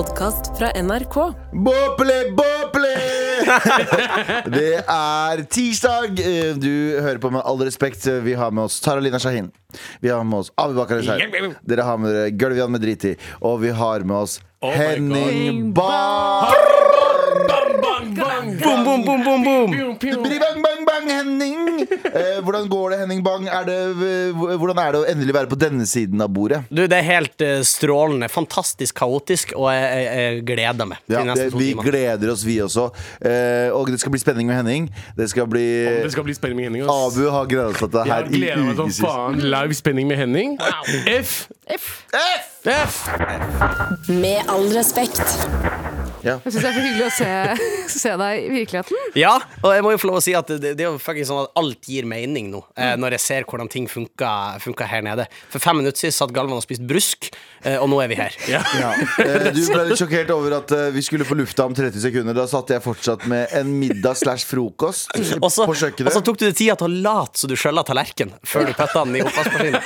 podkast fra NRK. Boble, boble! Det er tirsdag. Eh, Du hører på Med all respekt. Vi har med oss Taralina Shahin. Vi har med oss Abu Bakar. Dere har med dere Gulvian Medriti. Og vi har med oss oh Henning Bang. Boom, boom, boom, boom, boom. Bidi Bang, bang, bang, Bang? Er det, eh, hvordan er det å endelig være på denne siden av bordet? Du, det er helt eh, strålende. Fantastisk kaotisk, og jeg, jeg, jeg gleder meg Ja, det, vi timer. gleder oss, vi også. Eh, og det skal bli spenning med Henning. Det skal bli Det skal bli spenning med Henning. ass. Abu har gleda seg til det her Jeg i meg som ukevis. faen. Live spenning med Henning. F. F. Med all respekt. Jeg syns det er så hyggelig å se, se deg i virkeligheten. Ja, og jeg må jo få lov å si at det, det er jo faktisk sånn at alt gir mening nå, mm. når jeg ser hvordan ting funker, funker her nede. For fem minutter siden satt Galvan og spiste brusk, eh, og nå er vi her. Ja. Ja. du ble litt sjokkert over at eh, vi skulle på lufta om 30 sekunder. Da satt jeg fortsatt med en middag slash frokost Og så, kjøkkenet. og så tok du deg tida til å late så du skjølla tallerken før du putta den i oppvaskmaskinen.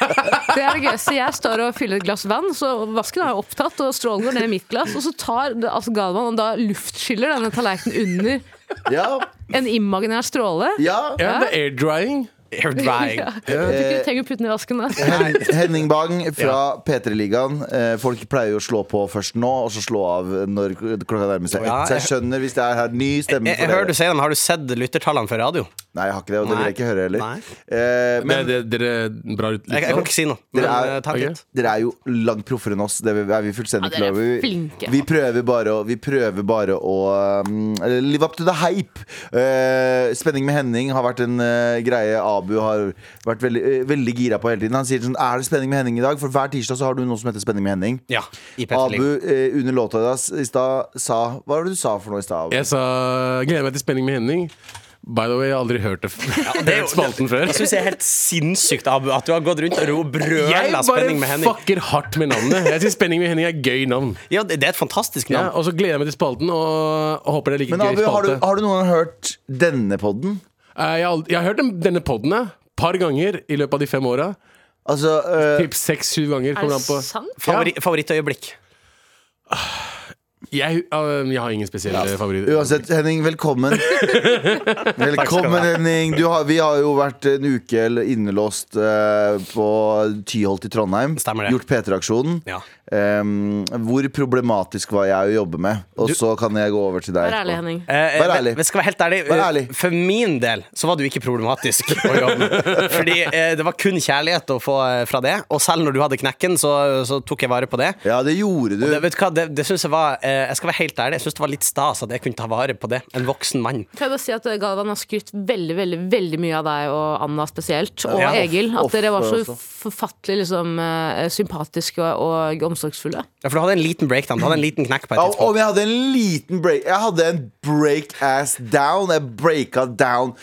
Det er det gøyeste. Jeg står og fyller et glass vann, så vasken er jo opptatt, og strålen går ned i mitt glass, og så tar altså Galvan og da luftskiller denne tallerkenen under Ja, en imaginær stråle. ja. Ja, det er air drying. Air drying. Ja. Jeg du trenger å putte den i vasken. Da. Henning Bang fra P3-ligaen. Eh, folk pleier jo å slå på først nå, og så slå av når klokka nærmer seg ett. Så jeg jeg- skjønner hvis det er her ny stemme Jeg, jeg for hører du sier dem. Har du sett lyttertallene for radio? Nei, jeg har ikke det, og det vil jeg ikke høre heller. Eh, Men det, det, dere bra ut Jeg, jeg kan ikke si noe. Men, Dere er- eh, takk ok. Dere er jo langt proffere enn oss. Det er vi fullstendig Ja, klar over. Vi- Vi prøver bare å, vi prøver bare å um, live up to the hype. Uh, spenning med Henning har vært en uh, greie Abu har vært veldig, eh, veldig gira på hele tiden. Han sier sånn Er det spenning med Henning i dag? For hver tirsdag så har du noe som heter Spenning med Henning. Ja, i Abu eh, under låta i stad sa Hva var det du sa for noe i stad? Jeg sa gleder meg til spenning med Henning. By the way, jeg har aldri hørt det, det er spalten før. Jeg syns det er helt sinnssykt, Abu, at du har gått rundt og ro- Jeg brøla spenning med bare fucker hardt med navnet. Jeg syns Spenning med Henning er gøy navn. Ja, det det er et fantastisk Ja, navn. og så gleder jeg meg til spalten, og, og håper det er like Men gøy Abu, har du, spalte. har du noen gang hørt denne podden? Eh, jeg, har jeg har hørt den- denne podden et par ganger i løpet av de fem åra. Altså uh, Typ seks-syv ganger. Er det sant? Favori favorittøyeblikk. Jeg, eh, jeg har ingen spesielle favoritter. Uansett, Henning, velkommen. Velkommen, Henning. Du har, vi har jo vært en uke eller innelåst uh, på Tyholt i Trondheim. Stemmer det. Gjort P3-aksjonen. Ja. Um, hvor problematisk var jeg å jobbe med? Og så kan jeg gå over til deg. Vær ærlig. Henning. Eh, Vær eh, ærlig. skal være helt ærlig, Vær eh, ærlig. For min del så var du ikke problematisk å jobbe med. Fordi eh, det var kun kjærlighet å få fra det. Og selv når du hadde knekken, så, så tok jeg vare på det. Ja, det gjorde du. Det, vet du hva, det, det synes jeg var eh, Jeg skal være helt ærlig Jeg synes det var litt stas at jeg kunne ta vare på det. En voksen mann. Kan jeg bare si at eh, Galvan har skrytt veldig veldig, veldig mye av deg og Anna spesielt, og Ja. Egil. At dere var så forfattelig liksom, eh, sympatiske og, og omsorgsfulle. Ja, For du hadde en liten breakdown. Du hadde en liten knekk på et Ja, og tidspunkt. jeg hadde en liten break Jeg hadde en break ass down. Jeg breaka down.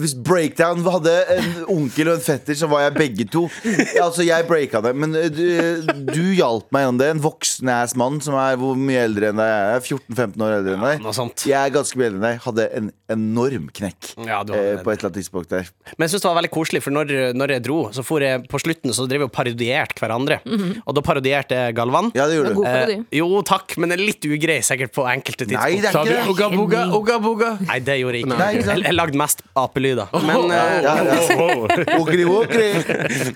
Hvis breakdown hadde en onkel og en fetter, så var jeg begge to. Altså, jeg breaka det. Men eh, du, du hjalp meg gjennom det. En voksen ass mann som er hvor mye eldre enn deg? Jeg er 14-15 år eldre enn deg. Ja. Jeg er ganske mye eldre enn deg. Hadde en enorm knekk Ja, du eh, på et eller annet tidspunkt der. Men jeg synes det var veldig koselig, for når, når jeg dro, så for jeg på slutten Så drev jeg og parodierte hverandre. Og da parodierte jeg Galvan. Ja, det gjorde du. Eh, jo, takk, men er litt ugrei sikkert på enkelte tidspunkt. Nei, det er ikke det. Oga Boga, Oga Boga? Nei, det gjorde jeg ikke. Nei, ikke jeg, jeg lagde mest apelyder. Men, eh,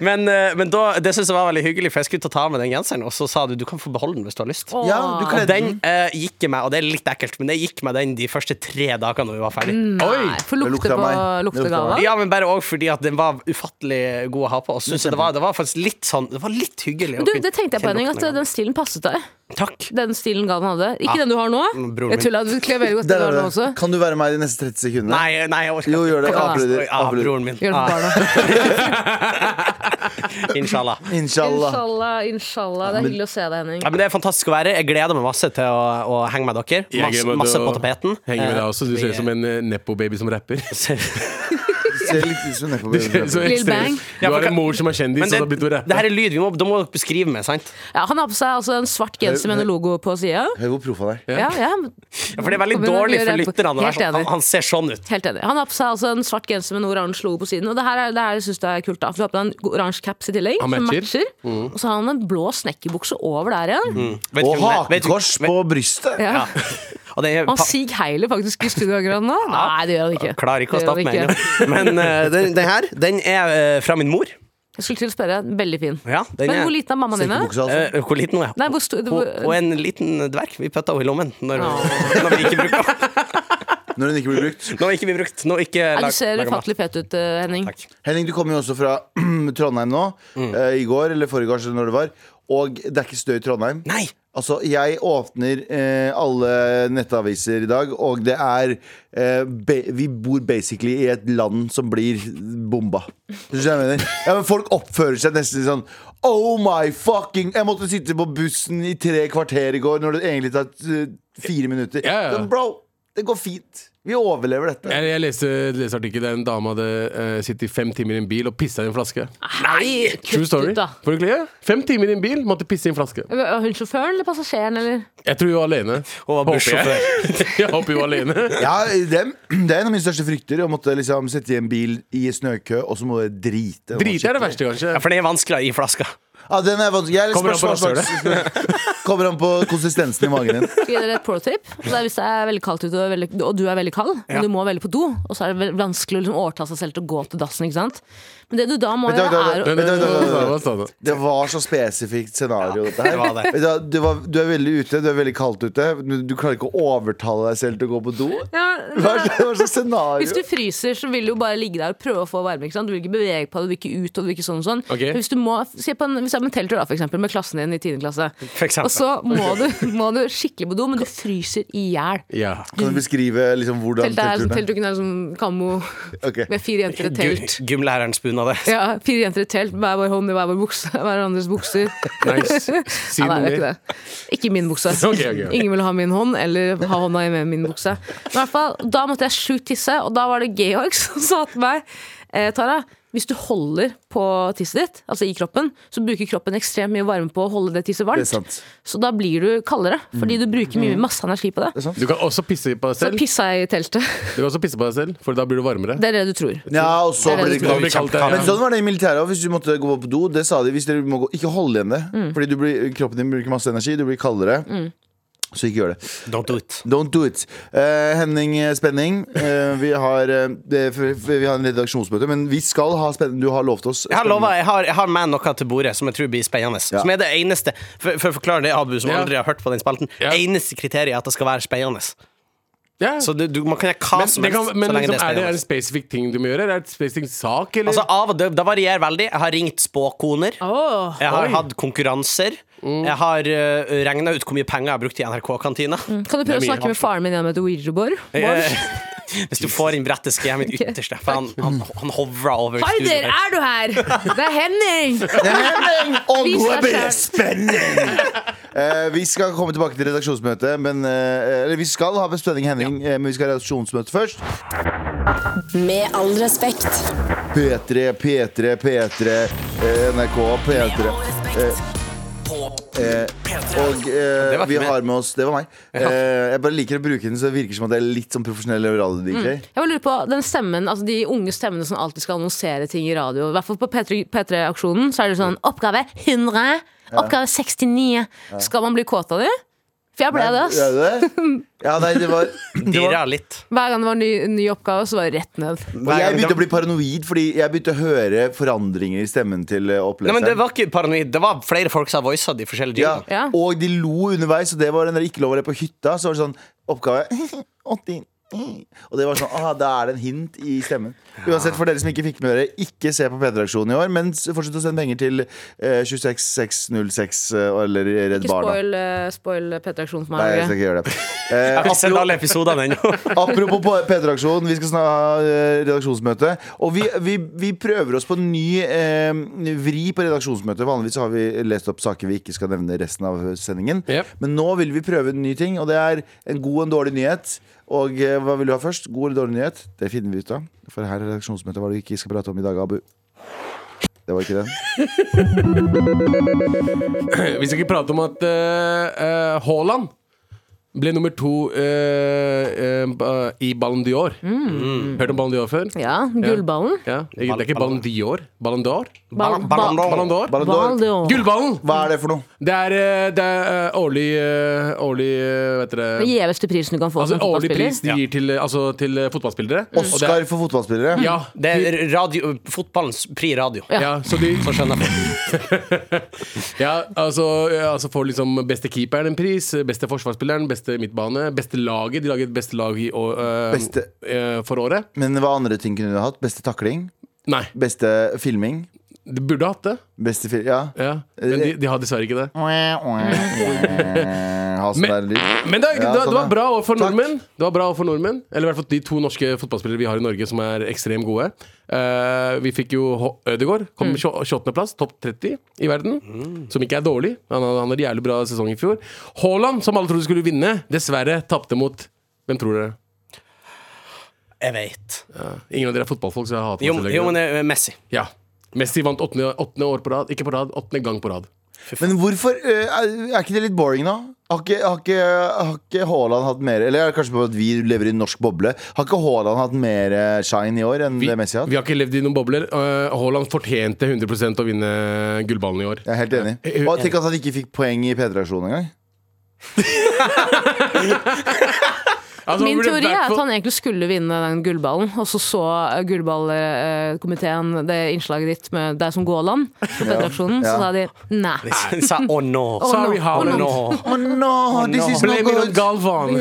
men, eh, men da, det synes jeg var veldig hyggelig, for jeg skulle ta ta med den genseren, og så sa du du kan få beholde den hvis du har lyst. Ja, du Og den eh, gikk jeg med, og det er litt ekkelt, men det gikk meg den de første tre dagene når vi var ferdig. Nei, for lukte på meg. Det lukte lukta Galvan. Ja, men bare òg fordi at den var ufattelig god å ha på. Og synes det, var, det var faktisk litt sånn Det var litt hyggelig. Du, det tenkte jeg på, en Henning, at den stilen passet deg. den. Takk. Den stilen Galvan hadde. Ikke Ja. den du har nå. Jeg tuller. Du kler veldig godt den du har nå også. Kan du være meg de neste 30 sekundene? Nei, nei, jeg orker Jo, gjør det. Ikke. Apelyder. Ja, broren min. For Ja, barna. inshallah. Inshallah. Inshallah, inshallah. Det er hyggelig å se deg, Henning. Ja, men Det er fantastisk å være. Jeg gleder meg masse til å, å henge med dere. Masse, masse på tapeten. Henge med deg også. Du ser ut som en eh, nepo-baby som rapper. ser litt ut som. Så Lil. Bang. Du har en mor som er kjendis, Men og det, har blitt å rappe. det her er lyd. Vi må, da må dere beskrive med, sant? Ja, han har på seg altså en svart genser med en logo på sida. Hør hvor proff han er. Ja, ja, Ja, for det er veldig dårlig for lytterne. å være Helt sånn- Han, han ser sånn ut. helt enig. Han har på seg altså en svart genser med en oransje logo på siden. Og det her, er, det her synes jeg er kult. da For Du har på deg en oransje caps i tillegg, som matcher. Mm. Og så har han en blå snekkerbukse over der igjen. Mm. Og hakekors på brystet. Ja. Ja. Og det er Han Sig Heiler faktisk i studio akkurat nå. Nei, det gjør han ikke. Klarer ikke å stoppe meg ennå. Men uh, den, den her, den er uh, fra min mor. Jeg skulle til å spørre. Veldig fin. Ja, den Men er hvor liten er mammaen din? altså. Uh, Hvor liten hun er Nei, hvor stor Hun hun er en liten dverg. Vi putta henne i lommen når, når vi ikke bruker henne. Når den ikke blir brukt. Når ikke blir brukt Når ikke lag- Du ser ufattelig fet ut, Henning. Takk. Henning, du kommer jo også fra Trondheim nå. eh, I går eller forrige gang, når det var. Og det er ikke støy i Trondheim. Nei! Altså, Jeg åpner eh, alle nettaviser i dag, og det er eh, Vi bor basically i et land som blir bomba. Du jeg mener? Ja, men Folk oppfører seg nesten sånn Oh my fucking Jeg måtte sitte på bussen i tre kvarter i går når det egentlig tar eh, fire minutter. Ja, ja. Bro, det går fint. Vi overlever dette. Jeg, jeg leste leste artikkel der en dame hadde uh, sittet i fem timer i en bil og pissa i en flaske. Nei, True story. ut? Fem timer i en bil, måtte pisse i en flaske. Var hun sjåføren eller passasjeren, eller? Jeg tror hun var alene. Og var Håper bussjåfør. jeg. jeg håper hun var alene. Ja, det, det er en av mine største frykter. Å måtte liksom sitte i en bil i snøkø, og så må du drite. Drite er det verste, kanskje. Ja, for det er vanskeligere i flaska. Ja, den er vanskelig. Jeg er litt Kommer an på Kommer an på konsistensen i magen din. Skal jeg gi dere et pro-tip? Det er Hvis det er veldig kaldt ute, og, veldig, og du er veldig kald, Ja. og du må veldig på do, og så er det vanskelig å liksom overta seg selv til å gå til dassen, ikke sant? Men det du da må gjøre, er? Det var så spesifikt scenario, dette her. det var det. Du Du, er veldig ute, du er veldig kaldt ute. Du, du klarer ikke å overtale deg selv til å gå på do. ja, Hva er det slags scenario? Hvis du fryser, så vil du jo bare ligge der og prøve å få varme. Ikke sant? Du vil ikke bevege på deg, du vil ikke ut. Og du vil ikke sånn og sånn. Hvis du må, se på en, hvis du er på en telttur da, for eksempel, med klassen din i 10. klasse, og så må du, må du skikkelig på do, men du fryser i hjel. Ja. Kan du beskrive liksom hvordan Teltet er, teltturen er? Som kammo okay. med fire jenter i et telt. Gymlærerens bunad. Ja, fire jenter i et telt, hver vår hånd i hver vår bukse, hverandres bukser. Nice. Nei, det er ikke det. Ikke min bukse. Okay, okay, ok. Ingen vil ha min hånd, eller ha hånda i med min bukse. Men i hvert fall, Da måtte jeg sjukt tisse, og da var det Georg som sa til meg eh, Tara, hvis du holder på tisset ditt, altså i kroppen, så bruker kroppen ekstremt mye varme på å holde det tisset Det er varmt. sant. Så da blir du kaldere, fordi du bruker mye masse energi på det. Det er sant. Du kan også pisse på deg selv. Så pissa jeg i teltet. Du kan også pisse på deg selv, for da blir du varmere. Det er det du tror. Ja, og så blir det det det kaldt. Men sånn var det i militæret òg. Hvis du måtte gå på do, det sa de. Hvis dere må gå, ikke hold igjen det. Mm. Fordi du blir, kroppen din bruker masse energi, du blir kaldere. Så ikke gjør det. Don't do it. Don't do it. Uh, Henning Spenning, uh, vi, har, uh, det, vi har en redaksjonsmøte, men vi skal ha spenning. Du har lovt oss Jeg har lovet, jeg har, jeg har med noe til bordet som jeg tror blir spennende. Ja. Som er det eneste For, for å forklare det, Abu, som Ja. aldri har hørt på den spalten. Ja. Eneste kriteriet er at det skal være spennende. Ja. Så du, du, man kan gjøre hva Men, som helst kan, men så lenge liksom, det er er det en spesifikk ting du må gjøre? Er det en spesifikk sak, eller? Altså av og til, Det varierer veldig. Jeg har ringt spåkoner. Oh, Jeg har Oi. hatt konkurranser. Jeg har uh, regna ut hvor mye penger jeg har brukt i NRK-kantina. Kan du prøve å snakke med faren min gjennom et Ouija-board? Eh, Hvis du får inn brettet, skal jeg mitt ytterste. For han, han, han hovra over Haider, studioet. er du her? Det er Henning! Det er Henning! Og nå er det spenning! Eh, vi skal komme tilbake til redaksjonsmøtet, men eh, Eller vi skal ha spenning, Henning, eh, men vi skal ha redaksjonsmøte først. Med all respekt. P3, P3, P3, eh, NRK, P3. Eh, eh, og eh, vi har med oss Det var meg. Eh, jeg bare liker å bruke den så det virker som at jeg er litt sånn profesjonell radio-DJ. Jeg bare lurer på den stemmen, altså De unge stemmene som alltid skal annonsere ting i radio. I hvert fall på P3-aksjonen så er det sånn Oppgave 100, oppgave 69. Skal man bli kåt av det? For jeg ble det. ass Ja, det? Ja, nei, det var, det var litt. Hver gang det var en ny, ny oppgave, så var det rett ned. Og jeg begynte å bli paranoid, fordi jeg begynte å høre forandringer i stemmen til eh, Nei, men oppleseren. Det var ikke paranoid. Det var flere folk som har voisa de forskjellige ja. Ja. Og de lo underveis, og det var den der ikke lov å le på hytta. Så var det sånn oppgave 80. Og det var sånn, ah, da er det en hint i stemmen. Uansett, for dere som ikke fikk med dere, ikke se på P3-aksjonen i år, men fortsett å sende penger til eh, 26606 eh, eller Redd Ikke Barna. spoil, uh, spoil P3-aksjonen for Nei, jeg skal ikke gjøre det. Jeg Eh, har ikke sett alle episodene ennå. Apropos P3-aksjonen, vi skal snart ha eh, redaksjonsmøte. Og vi, vi, vi prøver oss på en ny eh, vri på redaksjonsmøtet. Vanligvis har vi lest opp saker vi ikke skal nevne resten av sendingen. Yep. Men nå vil vi prøve en ny ting, og det er en god og en dårlig nyhet. Og eh, hva vil du ha først? God eller dårlig nyhet? Det finner vi ut av. For her er redaksjonsmøtet hva du ikke skal prate om i dag, Abu. Det var ikke den. Vi skal ikke prate om at Haaland uh, Haaland ble nummer to eh, eh, i Ballon d'Or. Hørt om Ballon d'Or før? Ja, gullballen. Ja. Det er ikke Ballon d'Or. Ballon d'Or? Ballon d'Or. Gullballen! Hva er det for noe? Det er, eh, det er eh, årlig, eh, årlig Vet dere Den gjeveste prisen du kan få Altså som årlig pris de gir til, altså, til fotballspillere. Oscar er- for fotballspillere? Ja, Det er radio, fotballens pri radio. ja, så de Så skjønner jeg. Ja, altså, ja, altså får liksom beste keeperen en pris, beste forsvarsspilleren, beste midtbane, beste laget. De laget beste lag i, år- øh, Beste- øh, for året. Men hva andre ting kunne du hatt? Beste takling? Nei, Beste filming? de burde hatt det. Beste fil... Ja. Ja. Men de, de har dessverre ikke det. Ha sånn der lyd. Men det, Ja, det, sånn, det var bra overfor for nordmenn. Det var bra overfor nordmenn Eller i hvert fall de to norske fotballspillere vi har i Norge som er ekstremt gode. Uh, vi fikk jo H- Ødegaard, kom Mm. 28.-plass, topp 30 i verden. Som ikke er dårlig. Han hadde han hadde en jævlig bra sesong i fjor. Haaland, som alle trodde skulle vinne, dessverre tapte mot Hvem tror dere? Jeg vet. Ja, ingen av dere er fotballfolk, så jeg hater Jo, jo men det er Messi. Ja. Messi vant åttende, åttende år på rad. Ikke på rad, åttende gang på rad. Men hvorfor øh, Er er ikke det litt boring, da? Har ikke, har ikke, har ikke Haaland hatt mer Eller er kanskje på at vi lever i en norsk boble? Har ikke Haaland hatt mer eh, shine i år enn Vi, det Messi har vi har ikke levd i noen bobler. Uh, Haaland fortjente 100% å vinne gullballen i år. Jeg er helt enig. Og tenk at han ikke fikk poeng i P3-aksjonen engang. Altså, Min teori er at han egentlig skulle vinne den gullballen, og så så eh, gullballkomiteen det innslaget ditt med deg som Gåland på Federaksjonen, så Ja. sa de nei. De sa å no. Sorry, no, Haaland. Nå. Oh no, this is no good. Galvan.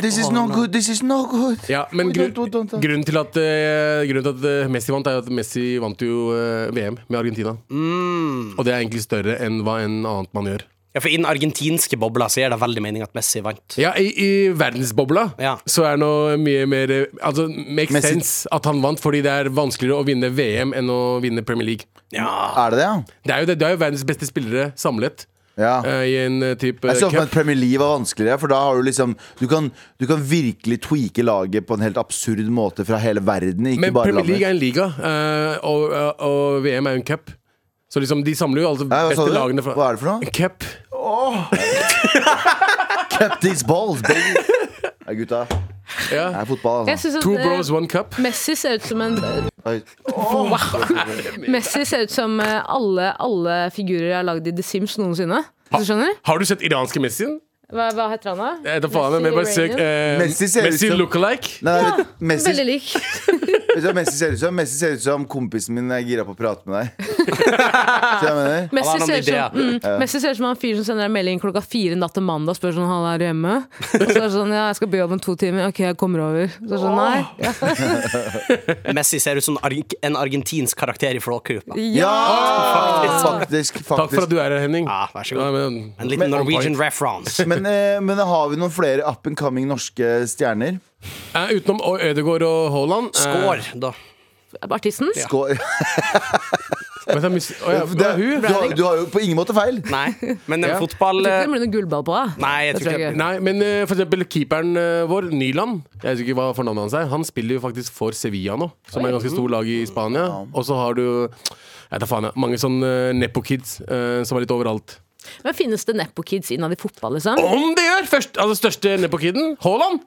This is no good. This is no good. Ja, men grunn, grunnen til at, eh, grunnen til at eh, Messi vant, er at Messi vant jo eh, VM med Argentina. Mm. Og det er egentlig større enn hva en annet man gjør. Ja, for I den argentinske bobla så gir det veldig mening at Messi vant. Ja, I, i verdensbobla Ja. så er det noe mye mer Altså, makes Messi- sense at han vant, fordi det er vanskeligere å vinne VM enn å vinne Premier League. Ja. Er det det, ja? Det er jo det, det er jo verdens beste spillere samlet Ja. eh, i en uh, type Jeg så for meg at Premier League var vanskeligere, for da har du liksom Du kan, du kan virkelig tweake laget på en helt absurd måte fra hele verden, ikke Men bare Premier League landet. er en liga, eh, og, og VM er en cup. Så liksom, de samler jo alle de hva sa beste du? lagene fra Hva er det for noe? En cup. Kept these balls, baby. Nei, gutta. Det Ja. er fotball, altså. synes at Two eh, bros, one cup. Messi ser ut som en Oi. Messi ser ut som eh, alle, alle figurer jeg har lagd i The Sims noensinne. Hvis du skjønner? Har du sett iranske Messien? Hva, hva heter han da? Jeg vet da faen, men bare søk eh, Messi ser ut Messi look-alike. Messi, Veldig lik. vet du hva Messi ser ut som? Messi ser ut som kompisen min er gira på å prate med deg. Så jeg mener Messi Han har noen ser, ut som, mm, Messi ser ut som han fyren som sender en melding klokka fire natt til mandag og spør sånn Han er hjemme. Og så er det sånn Ja, jeg skal be om to timer. Ok, jeg kommer over. Så er det sånn, nei. Ja. Messi ser ut som en arg- en argentinsk karakter i Flåklypa. Ja! Faktisk. Faktisk, Takk for at faktisk. du er her, Henning. Ja, vær så god. Men, En liten Norwegian reference. Men, eh, men har vi noen flere up and coming norske stjerner? Eh, utenom Ødegaard og Haaland eh, Skår, da. Artisten? Skår vet jeg, mis- oh, ja, Det, det er hun? du, har, du har jo på ingen måte feil. Nei, men Ja. fotball Jeg tror eh, ikke det blir noen gullball på deg. Nei, jeg tror ikke. Nei, men uh, for eksempel keeperen uh, vår, Nyland Jeg vet ikke hva fornavnet hans er. Han spiller jo faktisk for Sevilla nå, som er et ganske stor lag i Spania. Og så har du jeg vet da faen, jeg, mange sånne uh, nepo-kids eh, som er litt overalt. Men finnes det Nepo-kids innad i fotball, liksom? Om det gjør! Først, altså Største Nepo-kiden, Haaland.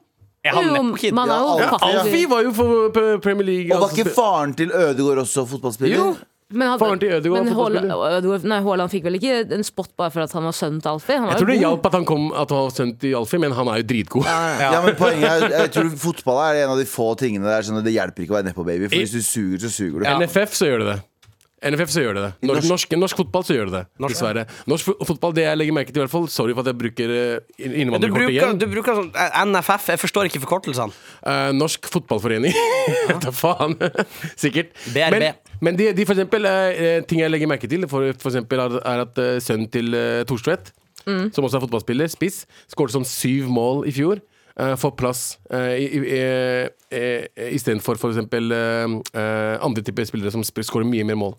Han Jo, nepo-kid? man har jo Ja, Ja, Alfie var jo for Premier League. Og var altså, ikke faren til Ødegaard også fotballspiller? Jo. Men hadde- Faren til Ødegaard men fotballspiller. Haaland, Ødegaard- nei, Haaland fikk vel ikke en spot bare for at han var sønnen til Alfie? Han var Jeg tror det jo god. hjalp at han kom At han var sønnen til Alfie, men han er jo dritgod. Ja, men poenget er Jeg tror fotball er en av de få tingene der sånn at det hjelper ikke å være nedpå baby. For hvis du suger, så suger du. NFF så gjør det det. NFF så gjør det det. Norsk, norsk, norsk fotball så gjør det det. Dessverre. Norsk fotball, det jeg legger merke til, i hvert fall Sorry for at jeg bruker eh, Du innvandrerkortet igjen. du bruker sånn eh, NFF, jeg forstår ikke forkortelsene. Uh, norsk fotballforening. Ta faen. Sikkert. BRB. Men, men de, de for eksempel, uh, ting jeg legger merke til, for, for eksempel er, er at uh, sønnen til uh, Thorstvedt, som også er fotballspiller, spiss, skåret sånn syv mål i fjor. Uh, får plass uh, istedenfor eh, eh, andre typer spillere som skårer mye mer mål.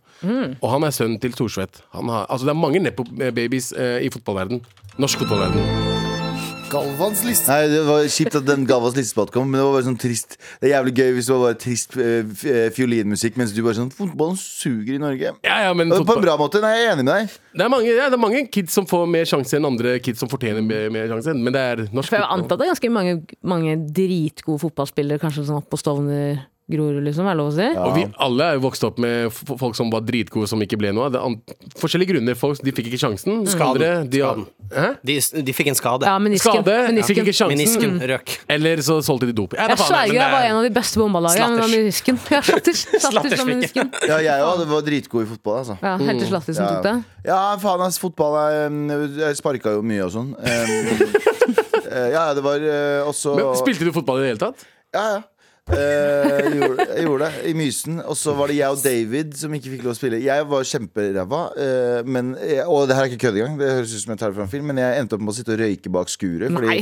Og han er sønnen til Thorsvedt. Altså, det er mange nepo-babies i fotballverden Norsk fotballverden. Galvans liste. Nei, Det var kjipt at den Galvans listespalt kom, men det var bare sånn trist. Det er jævlig gøy hvis det var bare trist eh, eh, fiolinmusikk, mens du bare sånn Fotballen suger i Norge. Ja, ja, men På en bra måte. Nei, jeg er enig med deg. det, er mange, ja, det er mange kids som får mer sjanse enn andre kids som fortjener mer, mer sjanse. Men det er norsk For jeg antar det er ganske mange, mange dritgode fotballspillere, kanskje sånn opp på Stovner, Grorud, liksom, er det lov å si? Og vi alle er jo vokst opp med folk som var dritgode, som ikke ble noe. Det er an forskjellige grunner. Folk de fikk ikke sjansen. Skade. De, De, de fikk en skade. Ja, menisken. Skade. Fikk ikke sjansen. Menisken røk. Eller så solgte de dop. Ja, Jeg sverger jeg var en av de beste bombalagene med menisken. Ja, slatters. Slatters med menisken. Ja, jeg òg var dritgod i fotball, altså. Ja, helt til Slatter som Ja. tok det. Ja, faen ass, fotball er um, Jeg sparka jo mye og sånn. Eh, ja, det var uh, også Men Spilte du fotball i det hele tatt? Ja, ja. Eh, jeg, gjorde, jeg gjorde det i Mysen. Og så var det jeg og David som ikke fikk lov å spille. Jeg var kjemperæva. eh, og det her er ikke kødd engang. Det høres ut som jeg tar det fra en film Men jeg endte opp med å sitte og røyke bak skuret. Fordi,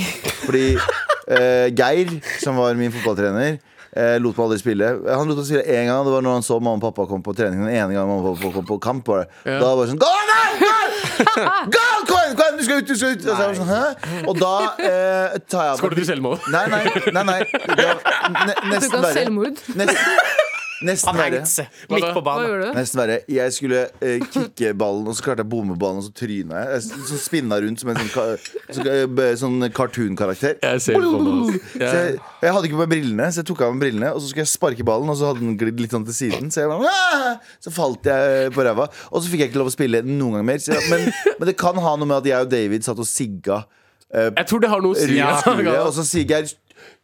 fordi uh, Geir, som var min fotballtrener eh, lot meg aldri spille. Han lot meg spille én gang. Det var når han så mamma og pappa kom på trening. Den ene gangen mamma og pappa kom på kamp. Bare. Ja. Da var det sånn Gå an, gå! Gal! Du skal ut! Du skal ut! Og, så jeg sånn, Hæ? og da eh, tar jeg av Skåret du selvmord? Nei, nei, nei, nei. Det var ne Du nesten kan verre. selvmord. Nesten, nesten Han verre. hengte seg midt på Hva banen. gjorde du? Nesten verre. Jeg skulle eh, kicke ballen, og så klarte jeg å bomme ballen, og så tryna jeg. Jeg så spinna rundt som en sånn, ka så, eh, b- sånn cartoon-karakter. Jeg ser det på meg. Så jeg, jeg hadde ikke på meg brillene, så jeg tok av meg brillene, og så skulle jeg sparke ballen, og så hadde den glidd litt sånn til siden. Så, jeg bare, «Ah!» så falt jeg på ræva. Og så fikk jeg ikke lov å spille noen gang mer. Så, jeg- men, men det kan ha noe med at jeg og David satt og sigga Jeg tror det har noe å si. Ja. og så sier Geir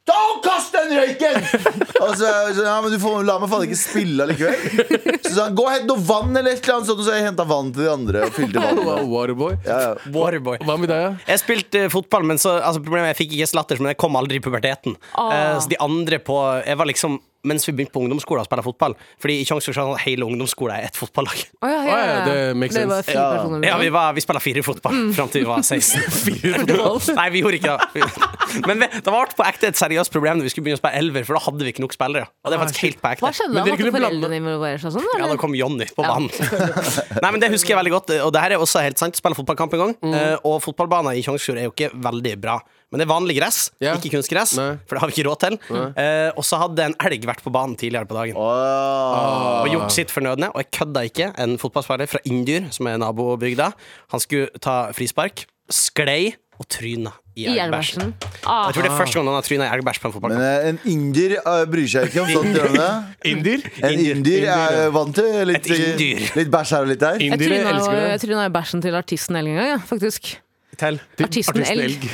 Ta og kast den røyken! og så, sånn, ja, men du får, La meg faen ikke spille allikevel. Så sa han gå og hent noe vann, eller et eller annet sånt. Og så jeg henta vann til de andre og fylte vann. Waterboy. Ja, ja. Waterboy. Hva med deg, ja? Jeg spilte eh, fotball, men så, altså, problemet jeg fikk ikke slatters, men jeg kom aldri i puberteten. Ah. Uh, så de andre på Jeg var liksom mens vi begynte på ungdomsskolen å spille fotball. Fordi i er sånn hele ungdomsskolen er ett fotballag. Oh, ja, ja, ja, ja. det makes Det var sense. fire Ja. personer. Ja, vi, var, vi spilte fire fotball Mm. fram til vi var 16. Fotball. Nei, vi gjorde ikke det. Men vi, det var på ekte et seriøst problem når vi skulle begynne å spille elver, for da hadde vi ikke nok spillere. Og det var faktisk helt på ekte. Hva skjedde da? Måtte foreldrene involvere seg sånn? Ja, da kom Jonny på Ja, banen. Nei, men Det husker jeg veldig godt, og det her er også helt sant. Spille fotballkamp en gang. Mm. Eh, og fotballbanen i Tjongsfjord er jo ikke veldig bra. Men det er vanlig gress, Ja. ikke kunstgress. Nei. For det har vi ikke råd til. Eh, og så hadde en elg vært på banen tidligere på dagen. Og gjort sitt fornødne. Og jeg kødda ikke. En fotballspiller fra Indyr, som er nabobygda, han skulle ta frispark, sklei og tryna i I elgbæsj. elgbæsjen. Jeg tror det er første gang han har tryna i elgbæsj på en Men fotballkamp. eh, en inder eh, bryr seg ikke om sånt. Gjør han det? Indier? En inder er vant til litt, Et litt bæsj her og litt der. Jeg tryna jo- elsker jeg tryna i bæsjen til artisten hele en gang, ja, faktisk. Til. Til Artisten artisten Elg.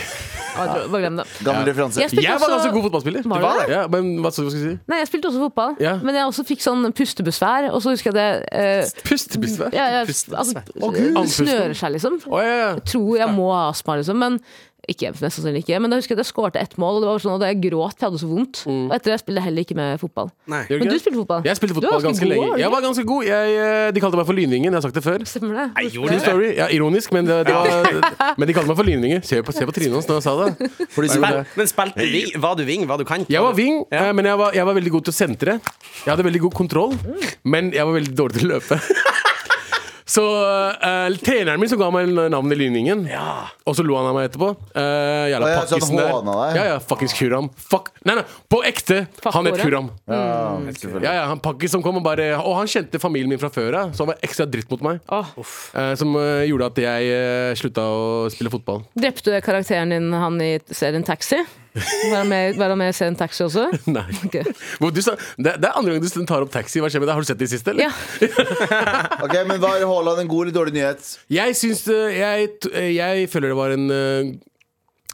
Bare glem det. Gammel referanse. Jeg Jeg var også- ganske god fotballspiller. Var du det? Ja, men hva skal jeg si? Nei, jeg spilte også fotball, Ja. men jeg også fikk sånn pustebesvær. Og så husker jeg det eh, Pustebesvær. ja, jeg, Pustebesvær. altså, oh, snører seg, liksom. Oh, ja, ja. Jeg tror jeg må ha astma, liksom. Men ikke, mest sannsynlig ikke. Men jeg husker at jeg skårte ett mål, og det var sånn at jeg gråt. Jeg hadde så vondt. Og etter det spilte jeg heller ikke med fotball. Nei. Men du spilte fotball. Jeg spilte fotball ganske ganske god, lenge. Jeg var ganske god. Jeg, eh, de kalte meg for Lynvingen. Jeg har sagt det før. Stemmer det? Jeg gjorde True det? story. Ja, ironisk, men, det, det var, men de kalte meg for Lynvingen. Se på, se på trynet hans når jeg sa det. Fordi så, Spil, men spilte du ving? Var du ving? Var du kant? Jeg var wing, Ja. eh, men jeg var, jeg var veldig god til å sentre. Jeg hadde veldig god kontroll, men jeg var veldig dårlig til å løpe. Så uh, treneren min som ga meg navnet Lynvingen, og så lo han av meg etterpå. Uh, jævla ja, pakkisen der. Ja, ja, fuckings Kuram. Fuck. Nei, nei, på ekte! Fuck Han het. Kuram. ja, selvfølgelig. Ja, ja, han pakkis som kom og bare Og han kjente familien min fra før av, så han var ekstra dritt mot meg. Oh. Uh, som uh, gjorde at jeg uh, slutta å spille fotball. Drepte du karakteren din han i serien Taxi? Var han med, og se en Taxi også? Nei. Okay. Hvor du sa, det, det er andre gang du tar opp taxi. Hva skjer med deg? Har du sett det i siste? Eller? Ja. Ok, men Var Haaland en god eller dårlig nyhet? Jeg syns eh, jeg, t- eh, jeg føler det var en eh,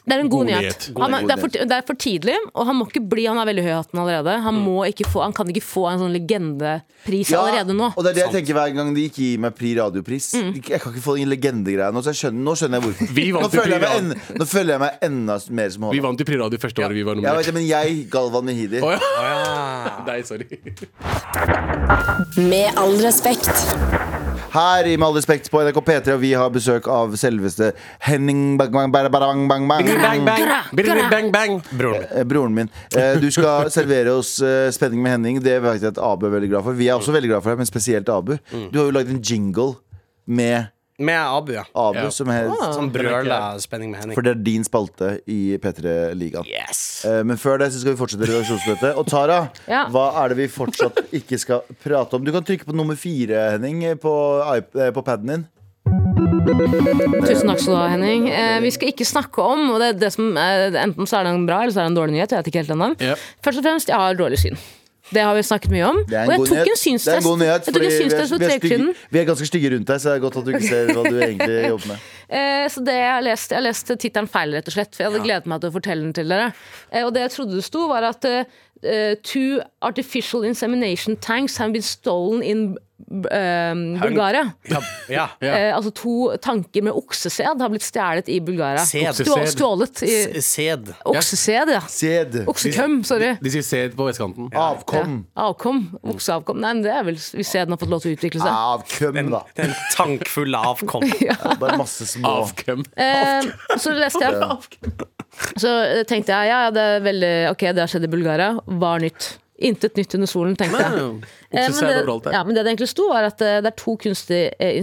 Det er en god, God nyhet. God Han det, er for, det er for tidlig, og han må ikke bli Han er veldig høy i hatten allerede. Han, Mm. må ikke få, han kan ikke få en sånn legendepris allerede nå. og det er det jeg tenker hver gang de ikke gir meg Pri radiopris. Jeg kan ikke få den legendegreia nå, så jeg skjønner, nå skjønner jeg hvorfor. Nå føler, jeg meg en, nå føler jeg meg enda mer som Vi vant i Pri Radio første året vi var Jeg nominert. vet men jeg, Galvan Mehidi Oh, ja. Ja. Nei, sorry. Med all respekt. Her i Med all respekt på NRK P3, og vi har besøk av selveste Henning Bang Bang Bang Bang Bang Bang. Bang, bang, bang, bang, bang. Broren min. Eh, Broren min. Eh, Du skal servere oss eh, spenning med Henning. Det vet jeg at Abu er veldig glad for. Vi er også veldig glad for det, men spesielt Abu. Du har jo lagd en jingle med Med Abu, ja. Abu, Ja. som er Som brøler spenning med Henning. For det er din spalte i P3-ligaen. Yes. Eh, Men før det så skal vi fortsette redaksjonsmøtet. Og Tara, Ja. hva er det vi fortsatt ikke skal prate om? Du kan trykke på nummer fire, Henning, på, iP- eh, på paden din. Tusen takk skal du ha, Henning. Eh, vi skal ikke snakke om og det, er det som, eh, Enten så er det en bra eller så er det en dårlig nyhet. Jeg vet ikke helt ennå. Ja. Først og fremst, jeg har dårlig syn. Det har vi snakket mye om. Og jeg tok en Det er en god nyhet fordi vi er, vi, er stygge, vi er ganske stygge rundt deg, så det er godt at du ikke ser hva du egentlig jobber med. Eh, så det jeg har lest, jeg har lest tittelen feil, rett og slett. For jeg hadde gledet meg til å fortelle den til dere. Eh, og det jeg trodde det sto, var at eh, two artificial insemination tanks have been stolen in Bulgaria. Ja. ja. Ja. Eh, altså to tanker med oksesæd har blitt stjålet i Bulgaria. Stjålet i Sæd. Oksesæd, ja. Sæd. Oksekøm, sorry. De sier sæd på vestkanten. Avkom. Ja. Avkom. Okseavkom. Nei, men det er vel hvis sæden har fått lov til å utvikle seg. Avkøm, da. Det en tankfull av avkom. Bare masse små Avkøm. Eh, så leste jeg Så eh, tenkte jeg ja, ja, det er veldig Ok, det har skjedd i Bulgaria. er nytt. Intet nytt under solen, tenkte jeg. Eh, men, det, ja, men det det egentlig sto, var at eh, det er to kunstige eh,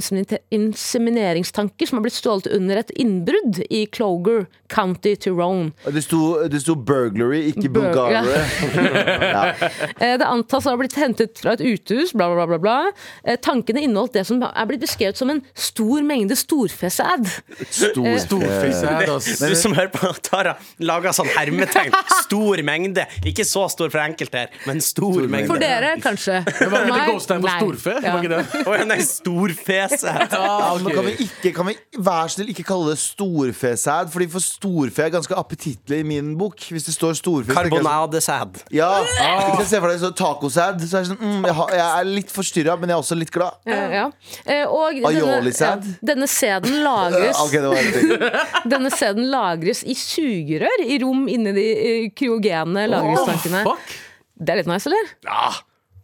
insemineringstanker som har blitt stjålet under et innbrudd i Cloger County, Tyrone. Det sto, det sto burglary, ikke Bur- ja. Eh, Det antas å ha blitt hentet fra et uthus, bla, bla, bla. bla, bla. Eh, Tankene inneholdt det som er blitt beskrevet som en stor mengde storfesæd. Stor. Storfisæd, ass. Du som hører på, Tara, lager sånn hermetegn. Stor mengde. Ikke så stor for enkelte her, men stor mengde. For dere, kanskje. Men Var det Meg? ikke storfe? Ja. Var ikke det? Å ja, nei, storfese. Ja, men kan vi ikke, kan vi vær så snill ikke kalle det storfesæd? Fordi for storfe er ganske appetittlig i min bok. Hvis det står storfe Karbonadesæd. Ja, Ah. ser for deg så tacosæd, så er sånn mm, jeg, har, jeg er litt forstyrra, men jeg er også litt glad. Ja, Ja. Eh, Og denne, ja, Aioli-sæd? denne sæden lagres okay, det var en ting. Denne sæden lagres i sugerør i rom inni de eh, kryogene lagringstankene. Fuck. Det er litt nice, eller? Ja.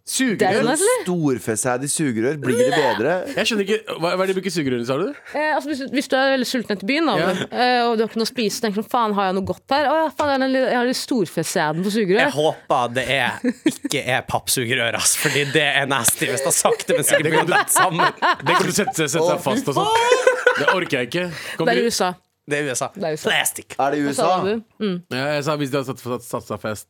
Det er Sugerør? nice, eller? Storfesæd i sugerør, blir det bedre? Jeg skjønner ikke Hva hva er det de bruker sugerør i, sa du? Eh, altså, hvis, hvis du er veldig sulten etter byen, da, Ja. eh, og du har ikke noe å spise, tenker du faen, har jeg noe godt her? Å ja, faen, jeg har litt storfesæden på Jeg håper det er, ikke er pappsugerør, ass, fordi det er nasty hvis det har sakte, men sikkert blir det sammen. Det kan du sette, sette seg fast og sånn. Det orker jeg ikke. Det er i USA. Det er USA. Det er USA. Plastic. Er det USA? Mm. Ja, jeg sa hvis de hadde seg fast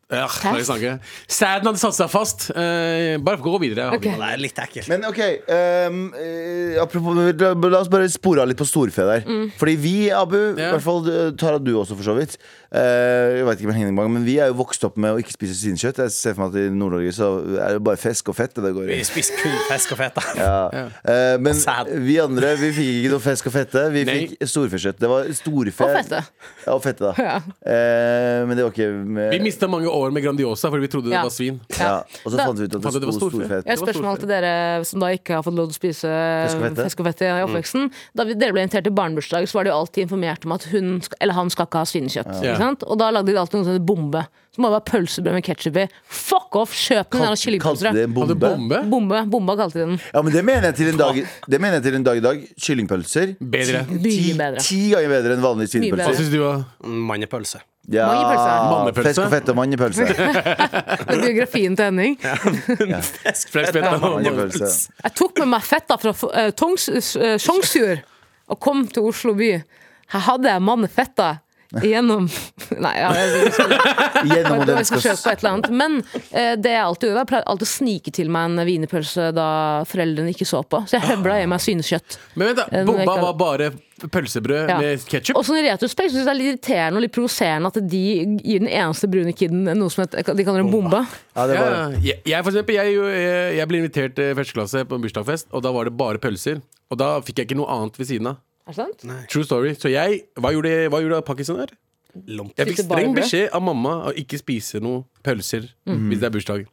snakke. Sæden hadde satt seg fast. Uh, bare gå videre. Jeg har Ok. ikke- Det er litt ekkelt. Men ok, ehm, eh, apropos la, la oss bare spore av litt på storfe der. Mm. Fordi vi, Abu, i Ja. hvert fall eh, Tara, du også for så vidt. Eh, jeg vet ikke med Henning men vi er jo vokst opp med å ikke spise svinekjøtt. Jeg ser for meg at i Nord-Norge så er det bare fisk og fett det går. Vi spiser kun fisk og fett. Ja. uh, men vi andre vi fikk ikke noe fisk og fette. Vi Nei. fikk storfekjøtt. Det var storfe. Og fette. Ja, og fette, da. Ja. Uh, men det var ikke med, Vi mista mange år med Grandiosa fordi vi trodde Ja. det var svin. ja. Og så Da- fant vi ut at det det var storfe. storfett. Jeg har et spørsmål til dere som da ikke har fått lov til å spise og fette? fisk og fette i oppveksten. Da vi, dere ble invitert til barnebursdag, så var de jo alltid informert om at hun, eller han skal ikke ha svinekjøtt. Ja. Ikke sant? Og da lagde de alltid noe som heter bombe. Som må være pølsebrød med ketsjup i. Fuck off! Kjøp den jævla kyllingpølsa! bombe? bombe? Bombe. Bomba kalte de den. Ja, men det mener jeg til en dag, det mener jeg til en dag i dag. Kyllingpølser. Bedre. Ti, bedre. ti ganger bedre enn vanlige kyllingpølser Hva syns du, da? Mannepølse. Ja, Mannepølse. Fisk og fett og mannepølse. Det er biografien til Henning. Fisk, fett, og Mannepølse. Jeg tok med meg fetta fra uh, Sjongsfjord og kom til Oslo by. Her hadde jeg mannefetta gjennom Nei, ja, jeg, Gjennom jeg, jeg skal kjøpe på et eller annet. Men eh, det jeg alltid gjorde, var pleide alltid å snike til meg en wienerpølse da foreldrene ikke så på. Så jeg høvla i meg syneskjøtt. Men vent, da. Bomba var bare pølsebrød Ja. med ketsjup? Og sånn i retrospekt syns jeg det er litt irriterende og litt provoserende at de gir den eneste brune kiden noe som heter, de kaller en bomba. Ja, det Ja, var jeg, jeg, for eksempel, jeg, jeg, jeg ble invitert til første klasse på en bursdagsfest, og da var det bare pølser. Og da fikk jeg ikke noe annet ved siden av. Er det sant? True story. Så jeg Hva gjorde, hva gjorde Pakkisen der? Lomp. Jeg fikk Spiste bare streng brød? beskjed av mamma å ikke spise noe pølser Mhm. hvis det er bursdag.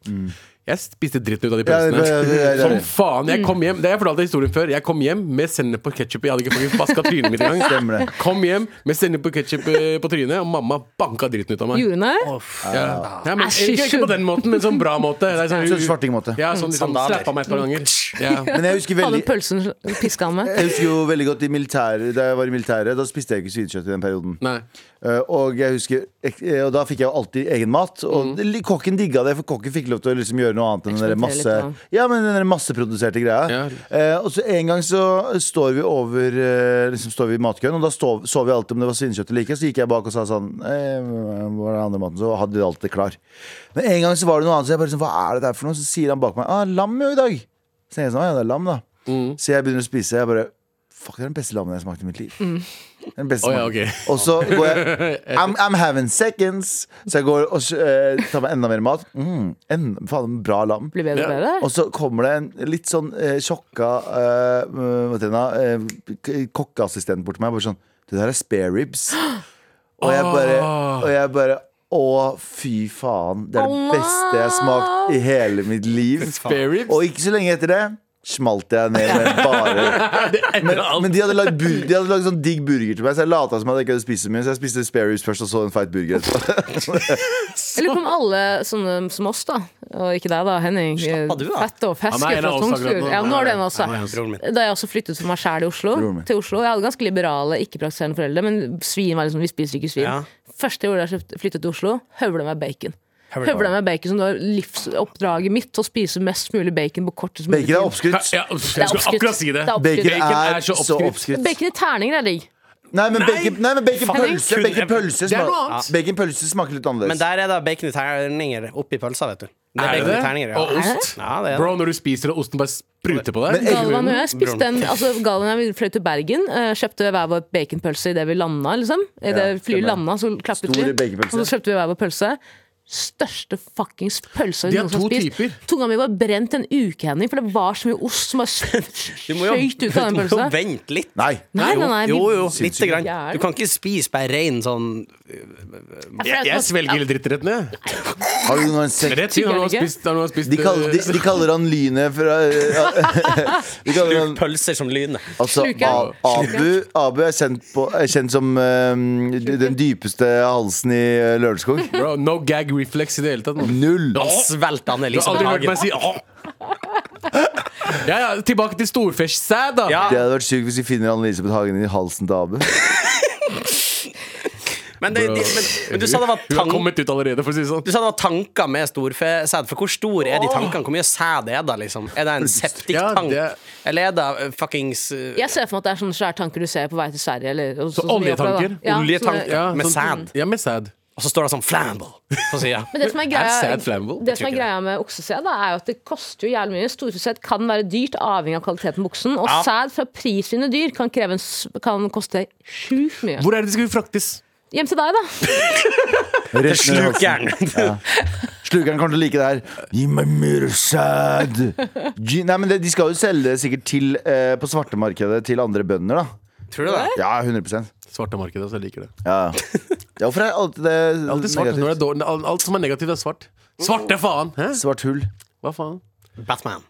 Jeg spiste dritten ut av de pølsene. Ja, Som faen. Jeg kom hjem Det har jeg fortalt historien før. Jeg kom hjem med sennep og ketsjup. Jeg hadde ikke faktisk vaska trynet mitt engang. Kom hjem med sennep og ketsjup eh, på trynet, og mamma banka dritten ut av meg. Gjorde hun det? Ja. Ja, men, ikke, ikke på den måten, men sånn bra måte. Det er Sånn sånn, svartingmåte. ja, sånn liksom, slappa meg et par ganger. Ja. Men jeg husker veldig pølsen piska han med? jeg husker jo veldig godt i militæret Da jeg var i militæret, da spiste jeg ikke svinekjøtt i den perioden. Nei. Eh, og jeg husker eh, Og da fikk jeg jo alltid egen mat. Og Mm. kokken digga det, for kokken fikk lov til å liksom gjøre noe annet enn den der masse, ja, men den der masseproduserte greia. Ja. Eh, og så En gang så står vi over Liksom står vi i matkøen, og da stå, så vi alltid om det var svinekjøtt eller ikke. Så gikk jeg bak og sa sånn Hva er det andre maten? Så hadde de alltid klar. Men en gang så var det noe annet, så jeg bare sånn, hva er det der for noe? Så sier han bak meg ah, lam jo i dag. Så jeg sånn, ja, det er lam, da. Mm. Så jeg begynner å spise. Jeg bare Fuck, det er den beste lammen jeg har smakt i mitt liv. Er Den beste oh, ja, okay. Og så går jeg I'm, I'm having seconds. Så jeg går og uh, tar meg enda mer mat. Mm, en, faen, bra lam. Blir bedre og bedre. Og så kommer det en litt sånn uh, sjokka uh, k- kokkeassistent bort til meg. Bare sånn Det der er spare ribs. Og jeg bare, og jeg bare Å, fy faen. Det er det beste jeg har smakt i hele mitt liv. Og ikke så lenge etter det smalt jeg ned med bare men, men de hadde lagd bur- de hadde lagd sånn digg burger til meg, så jeg lata som at jeg ikke hadde spist så mye. Så jeg spiste spare først, og så en feit burger etterpå. Jeg lurer på om alle sånne som oss, da, og ikke deg da, Henning, Slapper du av? fett og feske Han er en fra av oss akkurat Tungsfjord. nå. Ja, nå er du en av oss. Broren min. da. Da jeg også flyttet for meg sjæl i Oslo, Broren min. til Oslo. Jeg hadde ganske liberale, ikke-praktiserende foreldre, men svin var liksom Vi spiser ikke svin. Ja. Første jeg gjorde da jeg flyttet til Oslo, høvla meg bacon. Høvla. Med bacon som det var livsoppdraget mitt, å spise mest mulig bacon på kortest mulig Bacon er tid. oppskrytt. Ja, jeg skulle akkurat si det. Det er. Bacon Bacon er er så oppskrytt. Bacon i terninger er digg. Nei, men bacon, nei, men bacon pølse Bacon pølse Det er smaker, litt bacon pølse smaker litt Men der er da bacon i terninger oppi pølsa, vet du. Det Er er det? terninger, ja. Og ost? Ja, det er det. Bro, når du spiser og osten bare spruter på deg Galvan og jeg spiste den en altså, Galvan og jeg fløy til Bergen, uh, kjøpte hver vår baconpølse idet vi landa. Liksom. I det Ja, flyet landa, så klappet vi. Og så kjøpte vi hver vår pølse. Største fuckings pølsa De vi har noensinne har spist. Tunga mi var brent en uke, Henning, for det var så mye ost som bare skøyt ut av den du må jo vente litt. Nei. Nei, nei, nei, jo, Jo, jo, lite grann. Du kan ikke spise bare rein sånn Jeg, jeg svelger hele drittretten, jeg. Har du noen sek... Men det tydelig når du har Tykker spist, har spist De kaller, de, eh, de kaller han Lynet fra ja, Sluk han pølser som Lynet. Altså, Abu, Abu er kjent, på, er kjent som um, den dypeste halsen i Lørenskog. Bro, no gag reflex i det hele tatt. Null. Svelt Du har Elisabeth aldri hørt Hagen. meg si åh. Ja, ja, tilbake til storfesj-sæd, da. Ja, Det hadde vært sykt hvis vi finner Anne-Elisabeth Hagen i halsen til Abu. men, det, de, men, men du sa det var Hun har tank, kommet ut allerede, for å si det sånn. du sa det var tanker med storfesæd. For hvor stor er de tankene? Hvor mye sæd er det? liksom? Er det en septiktank? Ja, det- Eller er det uh, fuckings uh, Jeg ser for meg at det er sånne svære tanker du ser på vei til Sverige. Eller, og- Så som vi da. oljetanker? Ja, Oljetanker. sånne- Ja, Med sånn- sæd. Ja, med sæd. Og så står det sånn 'flammable' på sida. Det som er greia, det som er greia med oksesæd, er jo at det koster jo jævlig mye. Storfesæd kan være dyrt, avhengig av kvaliteten på oksen. Og Ja. sæd fra prisvinnende dyr kan, kreve en, kan koste sjukt mye. Hvor er det de skal fraktes? Hjem til deg, da. Til. Slukeren. Slukeren kommer til å like det her. Gi meg mer sæd! Nei, men det, De skal jo selge det sikkert til eh, på svartemarkedet til andre bønder, da. Tror du det? Ja, 100% Svartemarkedet, så jeg liker det. Ja, ja hvorfor er alt det Alltid svart. negativt? Når det er dårlig, alt, alt som er negativt, er svart. Svarte faen! Hæ? Svart hull. Hva faen? Batman.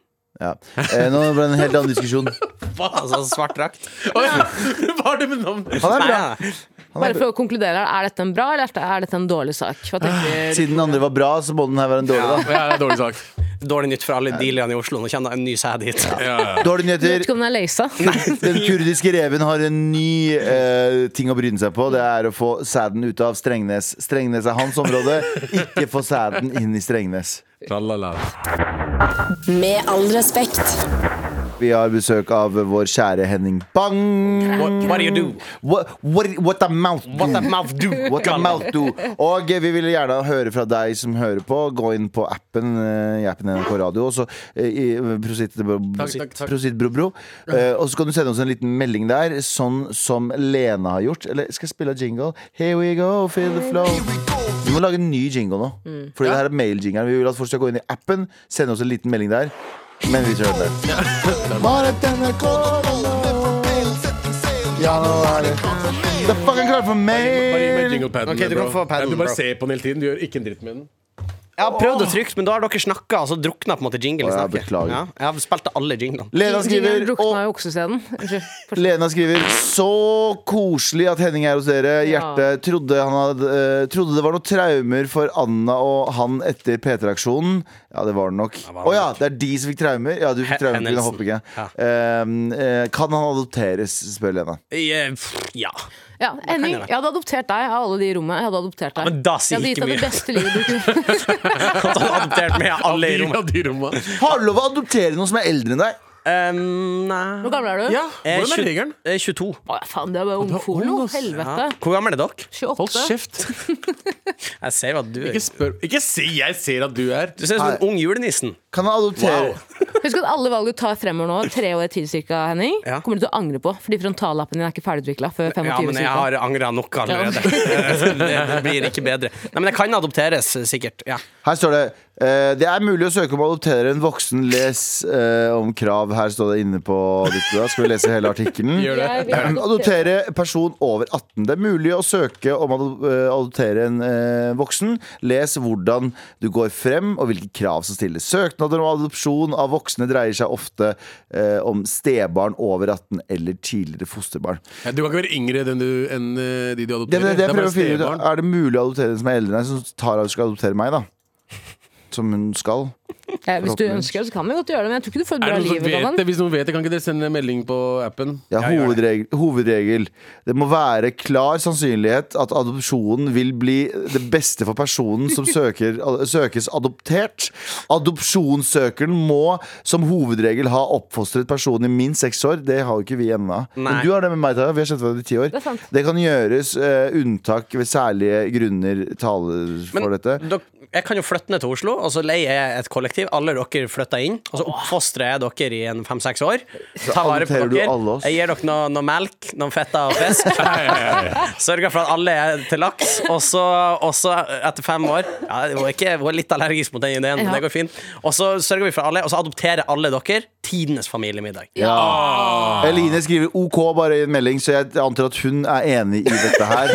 Ja. Eh, nå ble det en helt annen diskusjon. Altså svart drakt. Hva har det med navnet Han er bra. Nei, Bare for å konkludere, er dette en bra eller er dette en dårlig sak? Hva tenker Siden den andre var bra, så må den her være en dårlig. da Ja, det er en dårlig sak. Dårlig nytt for alle dealerne i Oslo. Nå kommer det en ny sæd hit. Ja, ja. Dårlige Jeg vet ikke om den er løysa. Den kurdiske reven har en ny eh, ting å bryne seg på. Det er å få sæden ut av Strengnes. Strengnes er hans område. Ikke få sæden inn i Strengnes. Tralala. Med all respekt. Vi har besøk av vår kjære Henning Bang. What, what do you do? What, what, what the mouth do. What the mouth do? What the mouth do. Og eh, vi vil gjerne høre fra deg som hører på. Gå inn på appen eh, i appen NRK Radio. Og så eh, Prosit, takk. prosit bro, bro. Eh, og så kan du sende oss en liten melding der, sånn som Lena har gjort. Eller skal jeg spille jingle? Here we go, feel the flow. Vi må lage en ny jingle nå. Fordi det her er mail-jingeren. Vi vil at folk skal gå inn i appen, sende oss en liten melding der. Men vi kjører det. Bare denne Ja, nå er det Det er fucking klart for Bare gi meg mail! jinglepaden. Ok, du kan få padden, Du bare bro. ser på den hele tiden. Du gjør ikke en dritt med den. Jeg har prøvd å trykke, men da har dere snakka, og så drukna på en måte jingle i Å, ja, snakket. beklager. Ja, jeg har spilt alle jinglene. Lena skriver drukna og jo. Unnskyld. Fortsett. Lena skriver Så koselig at Henning er hos dere. Hjerte trodde, han hadde, eh, trodde det var noen traumer for Anna og han etter P3-aksjonen. Ja, det var det nok. Å var det ja, det er de som fikk traumer? Ja, du fikk traumer pga. hendelsen. hoppinga. Ja. Eh, eh, kan han adopteres, spør Lena. Eh, pff, Ja. Ja, Henning, jeg. jeg hadde adoptert deg av alle de i rommet. Jeg hadde adoptert deg. men da sier jeg hadde ikke gitt deg mye. det beste livet du kunne. Adoptert med alle i rommet. Har du lov å adoptere noen som er eldre enn deg? Um, nei Hvor gammel er du? Ja, er hvordan er regelen? er 22. Å, faen, det er bare er ungfolo. Helvete. Hvor gammel er dere? 28. Hold kjeft. Jeg ser hva du du Ikke spør Ikke si jeg ser at du er Du ser ut som en ung julenissen. Kan han adoptere Husk at alle valg du tar fremover nå, tre år til cirka, Henning, Ja. kommer du til å angre på. Fordi frontallappen din er ikke ferdigutvikla før 25 Ja, men jeg cirka. har angra nok allerede. det blir ikke bedre. Nei, Men det kan adopteres, sikkert. Ja. Her står det eh, Det er mulig å søke om å adoptere en voksen. Les eh, om krav. Her står det inne på ditt blad. Skal vi lese hele artikkelen? Adoptere. Adoptere person over 18. Det er mulig å søke om å eh, adoptere en eh, voksen. Les hvordan du går frem, og hvilke krav som stilles. Søknader om adopsjon av voksne dreier seg ofte eh, om stebarn over 18 eller tidligere fosterbarn. Ja, Du kan ikke være yngre enn, du, enn eh, de du Det, adopterer. det, det er finne ut. Er det mulig å adoptere en som er eldre enn deg, som Tara skal adoptere meg, da? Som hun skal. Ja, hvis du ønsker det, så kan vi godt gjøre det, men jeg tror ikke du får et bra liv. vet det? Hvis noen vet det, kan ikke dere sende en melding på appen? Ja, hovedregel, hovedregel. Det må være klar sannsynlighet at adopsjonen vil bli det beste for personen som søker, søkes adoptert. Adopsjonssøkeren må som hovedregel ha oppfostret personen i minst seks år. Det har jo ikke vi ennå. Men du har det med meg, Tara. Vi har kjent hverandre i ti år. Det er. Det kan gjøres uh, unntak ved særlige grunner taler for Men dette. Dok, jeg kan jo flytte ned til Oslo, og så leier jeg et kollektiv. Alle dere flytter inn, og så oppfostrer jeg dere i en fem-seks år. Tar vare på dere. Jeg gir dere noe, noe melk, noen fetter og fisk. Sørger for at alle er til laks. Og så, og så etter fem år ja, Hun er, ikke, hun er litt allergisk mot den ideen, men det går fint. Og så sørger vi for alle, og så adopterer alle dere tidenes familiemiddag. Ja. Eline skriver OK bare i en melding, så jeg antar at hun er enig i dette her.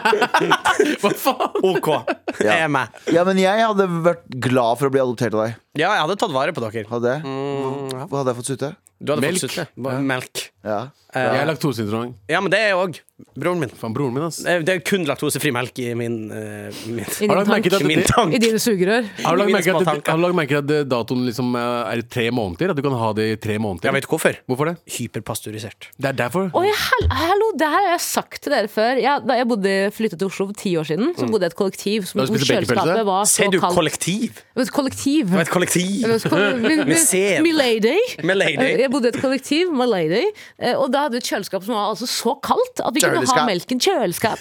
Hva faen? OK. Det er meg. Ja, men jeg hadde vært glad for å bli adoptert av deg. Ja, jeg hadde tatt vare på dere. Hadde jeg? Hva, hva hadde jeg fått sutte? Du hadde Melk. fått sutte. Melk. Ja. Jeg er laktoseintolerant. Ja, men det er jeg òg. Broren min. Fan, broren min, ass. Eh, Det er kun laktosefri melk i min, eh, min, I Har du lagt merke til tank. at min det, tank. I dine sugerør. har du lagt merke til at, har du lagt merke til at det- datoen liksom eh, er i tre måneder? At du kan ha det i tre måneder? Jeg vet hvorfor. Hvorfor det? Hyperpasteurisert. Det er derfor. Oi, hel hallo, det her har jeg sagt til dere før. Jeg, da jeg bodde, flyttet til Oslo for ti år siden, så bodde jeg i et kollektiv som Da hvor spiste kjøleskapet var så Ser du kaldt. kollektiv? Et kollektiv. Det var et kollektiv. Jeg ikke, mi- mi- sæd. Milady. Milady. Jeg bodde i et kollektiv, Milady, eh, og da hadde vi et kjøleskap som var altså så kaldt at vi kunne ha melk melken kjøleskap.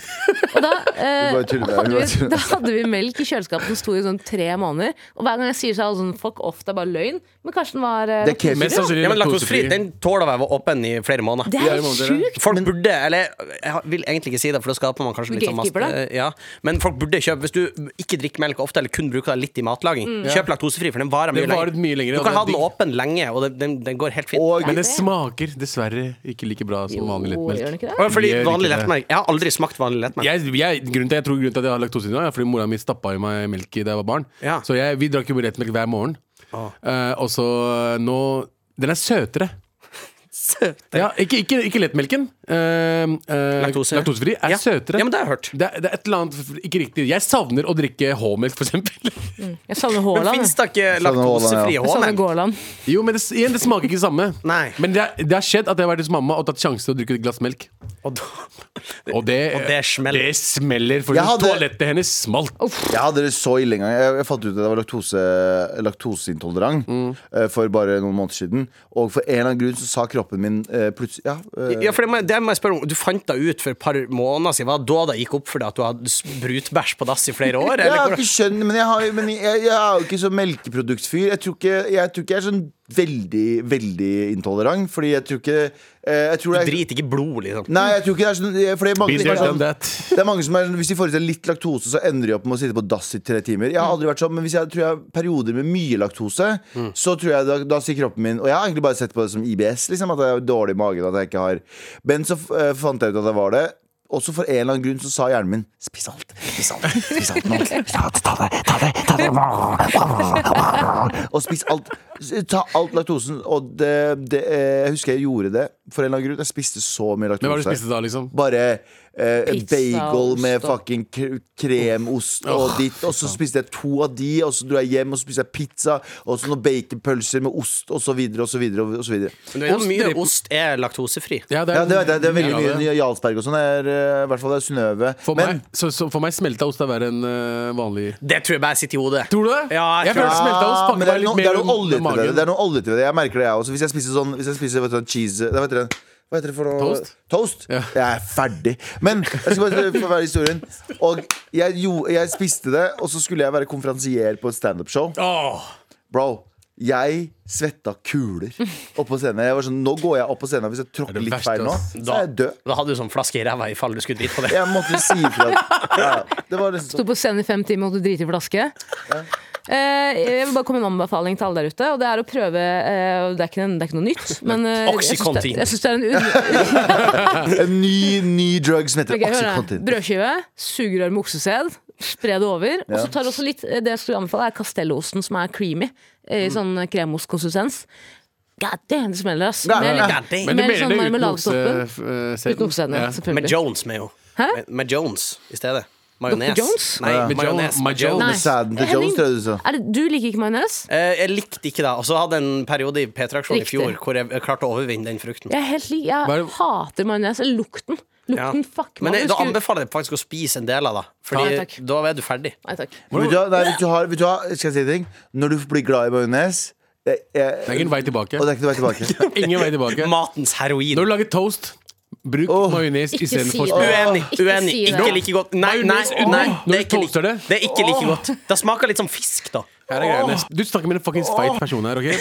Og da, eh, hadde vi, da hadde vi melk i kjøleskapet som sto i sånn tre måneder. Og hver gang jeg sier så er sånn fuck off, det er bare løgn. Men kanskje den var eh, Det er. Mest sannsynlig Ja, men laktosefri den tåler å være åpen i flere måneder. Det er sjukt! Folk burde, eller jeg vil egentlig ikke si det, for da skaper man kanskje litt sånn mast. ja. Men folk burde kjøpe Hvis du ikke drikker melk ofte, eller kun bruker det litt i matlaging, kjøp laktosefri, for den varer mye mye lenger, Du kan ha den åpen lenge, og den, den, den går helt fint. Og Men det smaker dessverre ikke like bra som vanlig Jo, gjør den ikke det? Fordi Gjør vanlig det. lettmelk Jeg har aldri smakt vanlig lettmelk. Jeg, jeg, grunnen til, jeg tror grunnen til at jeg har laktoseintolerant, er fordi mora mi stappa i meg melk da jeg var barn. Ja. Så jeg, vi drakk jo lettmelk hver morgen. Eh, og så nå Den er søtere. Ja, ikke, ikke, ikke lettmelken. Uh, Laktose. Laktosefri er Ja. søtere. Ja, men det har jeg hørt. Det, det er et eller annet Ikke riktig. Jeg savner å drikke H-melk, for eksempel. Jeg savner Haaland. fins det ikke laktosefri H-melk? Jo, men det, igjen, det smaker ikke det samme. Nei. Men det, det har skjedd at jeg har vært hos mamma og tatt sjansen til å drikke et glass melk. Og da, Og det, Og det smeller. det smeller, for hadde- toalettet hennes smalt. Jeg hadde det så ille en gang. Jeg, jeg fant ut at jeg var laktose, laktoseintolerant eh, for bare noen måneder siden. Og for en eller annen grunn så sa kroppen min uh, plutselig Ja, eh, ja, for det må, det må jeg spørre om Du fant deg ut for et par måneder siden? Var det da det gikk opp for deg at du hadde brutbæsj på dass i flere år? jeg har ikke skjønt Men jeg, har, men jeg, jeg er jo ikke så melkeproduktfyr. Jeg tror ikke jeg, tror ikke jeg er sånn veldig, veldig intolerant. Fordi jeg tror ikke eh, jeg tror Du jeg, driter ikke i blod, liksom. Nei, jeg tror ikke det er sånn For det er mange som er sånn. Det er mange som er sånn, Hvis de får i seg litt laktose, så ender de opp med å sitte på dass i tre timer. Jeg har aldri vært sånn, men hvis jeg tror jeg har perioder med mye laktose, så tror jeg da, da sier kroppen min Og jeg har egentlig bare sett på det som IBS, liksom, at jeg har dårlig i magen. At jeg ikke har Men så uh, fant jeg ut at det var det. Også for en eller annen grunn så sa hjernen min Spis alt, spis alt, spis alt nå. Ta det, ta det, ta det, ta det. Og spis alt. Ta alt laktosen. Og det, det, eh, jeg husker jeg gjorde det for en eller annen grunn. Jeg spiste så mye Men hva er du spiste da, liksom? Bare eh, Pizza, bagel med fucking kremost og ditt. Og så spiste jeg to av de, og så dro jeg hjem og så spiste jeg pizza. Og så noen baconpølser med ost, og så videre og så videre. Og så videre. Men du vet hvor Ost, mye ost er laktosefri? Ja, Ja, det er. Det er veldig mye Ja, Jarlsberg og sånn. er, eh, I hvert fall det er Synnøve. For, Men meg, så, så for meg smelta ost er verre enn eh, vanlig Det tror jeg bare sitter i hodet. Tror du det? Ja, jeg jeg føler tror- smelta ost Ja, pakker men det er meg litt det er mer noe om oljete det. Det er noe olje til det. Jeg merker det, jeg også. Hvis jeg spiser sånn Hvis jeg spiser vet du, cheese Hva heter det? Hva heter det for noe? Toast? Toast? Ja. Jeg er ferdig. Men jeg skal bare få være historien. Og jeg, jo, jeg spiste det, og så skulle jeg være konferansier på et standup-show. Oh. Bro, jeg svetta kuler oppå scenen. Jeg var sånn, Nå går jeg opp på scenen. Hvis jeg er tråkker litt feil nå, så er jeg død. Da hadde du sånn flaske i ræva i fall du skulle drite på det. Jeg måtte si ifra. Ja, det var liksom Sto på scenen i fem timer og måtte drite i flaske. Eh, jeg vil bare komme med en anbefaling til alle der ute. Og det er å prøve eh, Det er ikke, det er ikke noe nytt, men eh, jeg syns det, Oxycontin. jeg synes det er en En ny, ny drug som heter okay. Oxycontin. Brødskive, sugerør med oksesæd, spre det over. Og så tar du også litt eh, Det jeg skulle anbefale, er Castello-osten, som er creamy. eh, I sånn kremostkonsistens. God damn, det smeller, ass. Med litt- God damn. Med mener sånn marmeladetoppen. Uten oksesæden, ja, Med. Jones med jo. Hæ? Med, med Jones i stedet. Majones. Jones? Nei, Ja. Majones. Med Jones. Tror jeg du sa. Er du liker ikke majones? Eh, jeg likte ikke det. Og så hadde jeg en periode i P3-aksjonen i fjor hvor jeg klarte å overvinne den frukten. Jeg, er helt er jeg hater majones. Lukten. lukten. Ja. Fuck Men jeg, da anbefaler jeg faktisk å spise en del av det. Ja, Fordi takk. da er du ferdig. Nei takk. Vet du? Nei, vil du ha, du? Skal jeg si en ting? Når du blir glad i majones Det er ingen vei tilbake. Og det er ikke vei tilbake. Ingen vei tilbake. Matens heroin. Når du lager toast, bruk oh. majones Ikke istedenfor si. Uenig. Ikke uenig. si. Ikke like godt. Nei, nei, nei det, er ikke like, det. det er ikke like godt. Det smaker litt som fisk, da. Her er. Du snakker med en fuckings feit person her, OK?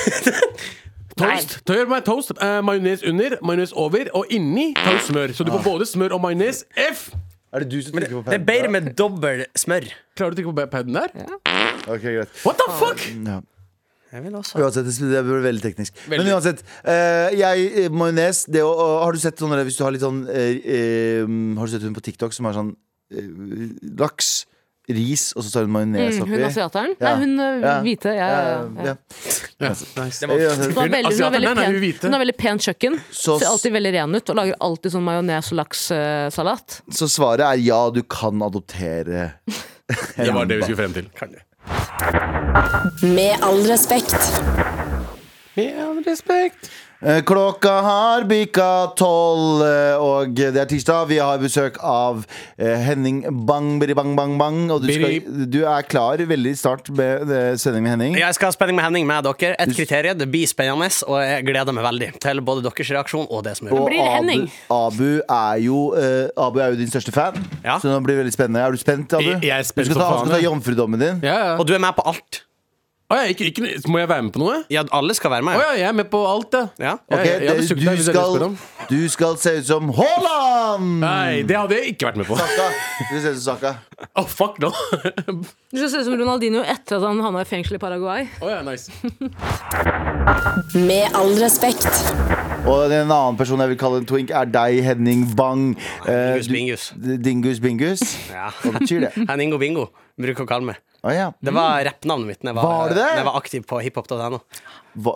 Toast. Ta Gjør meg toast. Uh, majones under, majones over, og inni tar du smør. Så du får både smør og majones. F! Er det du som trykker på Det er bedre med dobbel smør. Klarer du å trykke på paden der? Ok, greit What the fuck? ja. Jeg vil også. Uansett, det blir veldig teknisk. Veldig. Men uansett, eh, jeg, eh, majones Har du sett sånne hvis du har litt sånn eh, eh, Har du sett hun på TikTok som har sånn eh, laks, ris, og så tar hun majones Mm, oppi? hun asiateren? Ja. Nei, hun øh, Ja. hvite. Ja, ja, Ja, ja. ja. Ja, nice. Hun har veldig, hun har veldig, pent, hun har veldig pent kjøkken. Så- Ser alltid veldig ren ut og lager alltid sånn majones- og lakssalat. Så svaret er ja, du kan adoptere. Det var det vi skulle frem til. Kan du. Med all respekt. Med all respekt. Eh, Klokka har bikka tolv, eh, og det er tirsdag. Vi har besøk av eh, Henning Bang Biri Bang Bang Bang. Og du, skal, du er klar veldig snart med sending med Henning. Jeg skal ha spenning med Henning med dere. Et kriterium. Det blir spennende, og jeg gleder meg veldig til både deres reaksjon og det som er Og det Abu, Abu, er jo, uh, Abu er jo din største fan, Ja. så det blir veldig spennende. Er du spent, Abu? Jeg- jeg er spent du skal ta, skal ta jomfrudommen din. Ja, ja. Og du er med på alt. Å, ja, ikke, ikke, må jeg være med på noe? Ja, alle skal være Å med. ja, jeg er med på alt, ja. Ja. Ok, jeg, jeg hadde det- sugd du, hvis jeg skal, du skal se ut som Haaland! Nei, det hadde jeg ikke vært med på. Saka. Du ser ut som Saka. Å, fuck no. Du skal se ut som Ronaldinho etter at han havna i fengsel i Paraguay. Å ja, nice. Med all respekt. Og en annen person jeg vil kalle en twink, er deg, Henning Bang. Eh, Dingus du- Bingus. Dingus Bingus? Ja. Hva betyr det? Henningo Bingo bruker å kalle meg. Å ja. Det var rappnavnet mitt da jeg var, Var jeg var aktiv på hiphop.no.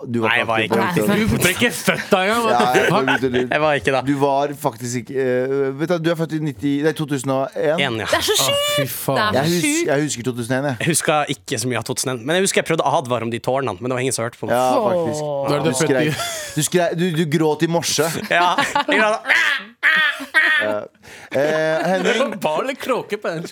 Du var Nei, jeg var aktiv på ikke TikTok. Du ble ikke født da engang! Ja, jeg- du, du, Jeg var ikke da. du var faktisk ikke uh, Vet du, du er født i 90, nei, 2001. En, ja. Det er så sjukt! Er Jeg, hus, jeg husker 2001, jeg. Jeg husker ikke så mye av 2001, men jeg husker jeg prøvde å advare om de tårnene, men det var ingen som hørte på meg. Ja, faktisk. Er Du, skrek, du, skrek, du, du gråt i morse. Ja. Jeg Eh, Henning, Bar eller kråke på den?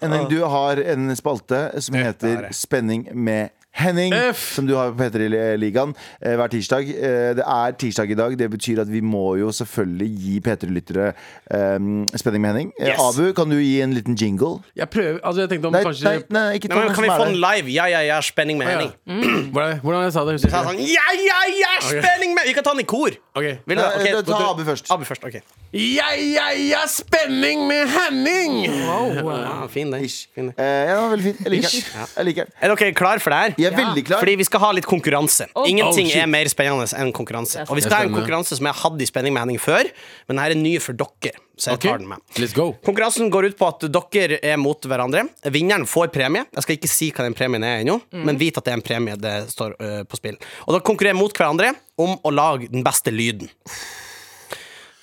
Henning, du har en spalte som heter Spenning med Henning, F. som du har på P3-ligaen eh, hver tirsdag. Eh, det er tirsdag i dag. Det betyr at vi må jo selvfølgelig gi P3-lyttere eh, spenning med Henning. Eh, Yes. Abu, kan du gi en liten jingle? Jeg prøver, altså jeg tenkte om Nei, kanskje nei, nei ikke Nei, men kan vi få den live? Ja, ja, ja, spenning med Ja. Henning. Hvordan, hvordan jeg sa det? Husker er jeg sånn, ja, ja, ja, spenning med Vi kan ta den i kor. Okay. Vil du det? Nei, Ok, ta Abu først. Abu først, ok Ja, ja, ja, spenning med Henning! ja, Fin den. Ish. Fin den. Eh, ja, veldig fint. Jeg liker den. Jeg liker den. Er dere klar for det her? Er Ja. veldig klar. Fordi vi skal ha litt konkurranse. Ingenting Oh, er mer spennende enn konkurranse. Og vi skal ha en konkurranse som jeg hadde i Spenning med Henning før, men denne er ny for dere. Så jeg tar den med. Let's go. Konkurransen går ut på at dere er mot hverandre. Vinneren får premie. Jeg skal ikke si hva den premien er ennå, men vit at det er en premie det står øh, på spill. Og dere konkurrerer mot hverandre om å lage den beste lyden.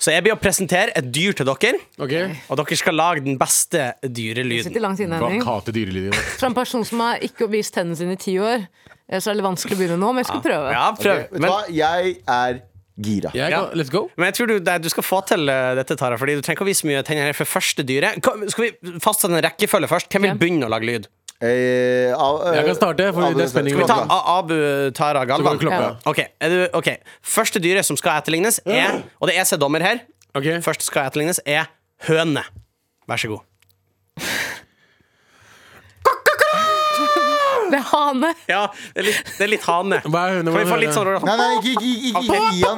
Så jeg blir å presentere et dyr til dere, Okay. og dere skal lage den beste Sitter dyrelyden. langt inne, Henning. hater dyrelyder. Fra en person som har ikke vist tennene sine i ti år, eh, så er det vanskelig å begynne nå, men jeg skal prøve. Ja, prøv. Vet du Men, hva? Jeg er gira. Jeg Ja. kan, let's go. men jeg tror du, det- du skal få til øh, dette, Tara, Fordi du trenger ikke å vise mye tenner her for første dyret. Hva- Skal vi fastsette en rekkefølge først? Hvem vil Ja. begynne å lage lyd? Eh, av- Jeg kan starte, for det er spenning Skal vi ta. A- Abu, Tara, Galvan? Så går klokka. Ok, er du, ok Første dyret som skal etterlignes, er Og det er jeg som er dommer her. Ok. Første skal etterlignes, er høne. Vær så god. Det er hane. Ja, det er litt, det er litt hane. Hva er høne? Kan vi få Hva er litt sånn Nei, nei, ikke, ikke, ikke, ikke gi han.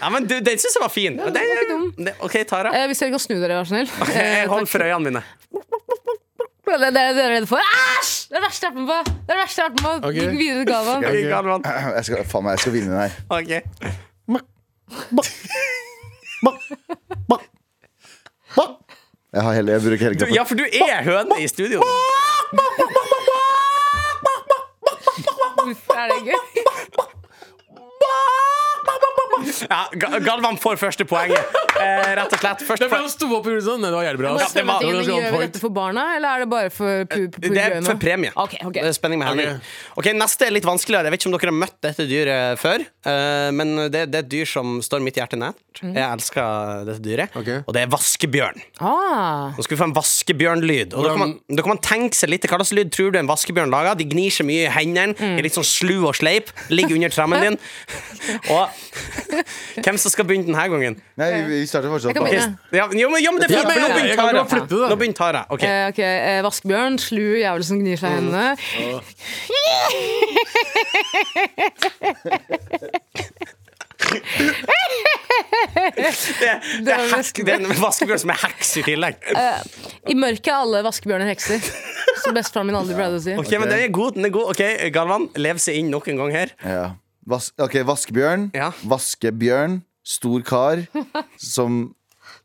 Ja, men du, den syns jeg var fin. Det, det, OK, Tara. Eh, hvis dere kan snu dere, vær så snill. Eh, Jeg for øynene mine. Det er det dere er redde for. Æsj! Det er det verste jeg har vært med på. Det er det verste jeg har vært med på. Okay. Gikk videre til Galvan. Okay. Galvan. Jeg skal, faen meg, jeg skal vinne den her. Ok. Jeg, har hele, jeg bruker hele kroppen. ja, for du er høne i studio. Hvorfor er det gøy? Ja, Ga- Galvan får første poenget. Eh, rett og slett. Først Det ble han sto opp og gjorde sånn. Det var jævlig bra. Ja, Det var tingene, Gjør vi dette for barna, eller er det bare for pu pu Det er for premie. Okay, okay. Det er spenning med Henning. Ok, Neste er litt vanskeligere. Jeg vet ikke om dere har møtt dette dyret før. Uh, men det, det er et dyr som står mitt hjerte nært. Mm. Jeg elsker dette dyret. Okay. Og det er vaskebjørn. Ah, Nå skal vi få en vaskebjørnlyd. Og da kan, man, da kan man tenke seg litt Hva slags lyd tror du en vaskebjørn lager? De gnir seg mye i hendene, Mm. er litt sånn slu og sleip, ligger under trammen din. Og hvem som skal begynne denne gangen? Nei, vi vi starter fortsatt Jeg kan begynne. Ja, jo, men, jo, men det er fint, for men nå begynner Tara. Nå begynner Tara. Ok. eh, ok, eh, Vaskebjørn, slu jævel som gnir seg i hendene. Det, det, er heks, det er en vaskebjørn som er heks i tillegg. I mørket er alle vaskebjørner hekser. Som bestefaren min aldri pleide å si. Ok, men Den er god. den er god Ok, Galvan, lev seg inn nok en gang her. Ja. Vas ok, Vaskebjørn. Ja. Vaskebjørn. Stor kar som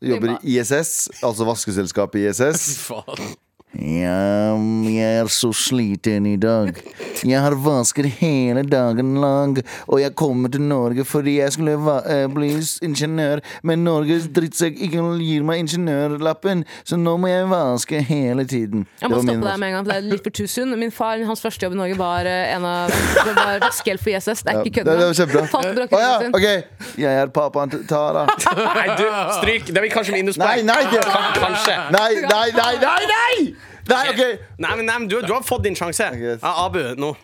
jobber i ISS, altså vaskeselskapet ISS. Faen. Ja, jeg er så sliten i dag. Jeg har vasket hele dagen lang, og jeg kommer til Norge fordi jeg skulle va eh, bli ingeniør, men Norges drittsekk ikke gir meg ingeniørlappen, så nå må jeg vaske hele tiden. Jeg må stoppe deg med en gang, for det er litt for too soon. Min far, hans første jobb i Norge var eh, en av Det var vaskehjelp for ISS. Det er ikke Ja, det- det var kødd. kjempebra. Falt på ja, ok. Jeg er pappaen til Tara. Nei, du, stryk. Det blir kanskje minuspoeng. Nei, nei, det- Kanskje. Nei, nei, nei, nei! Nei, nei ok. Nei, men, nei, men du, du har fått din sjanse. Ja, Abu, nå.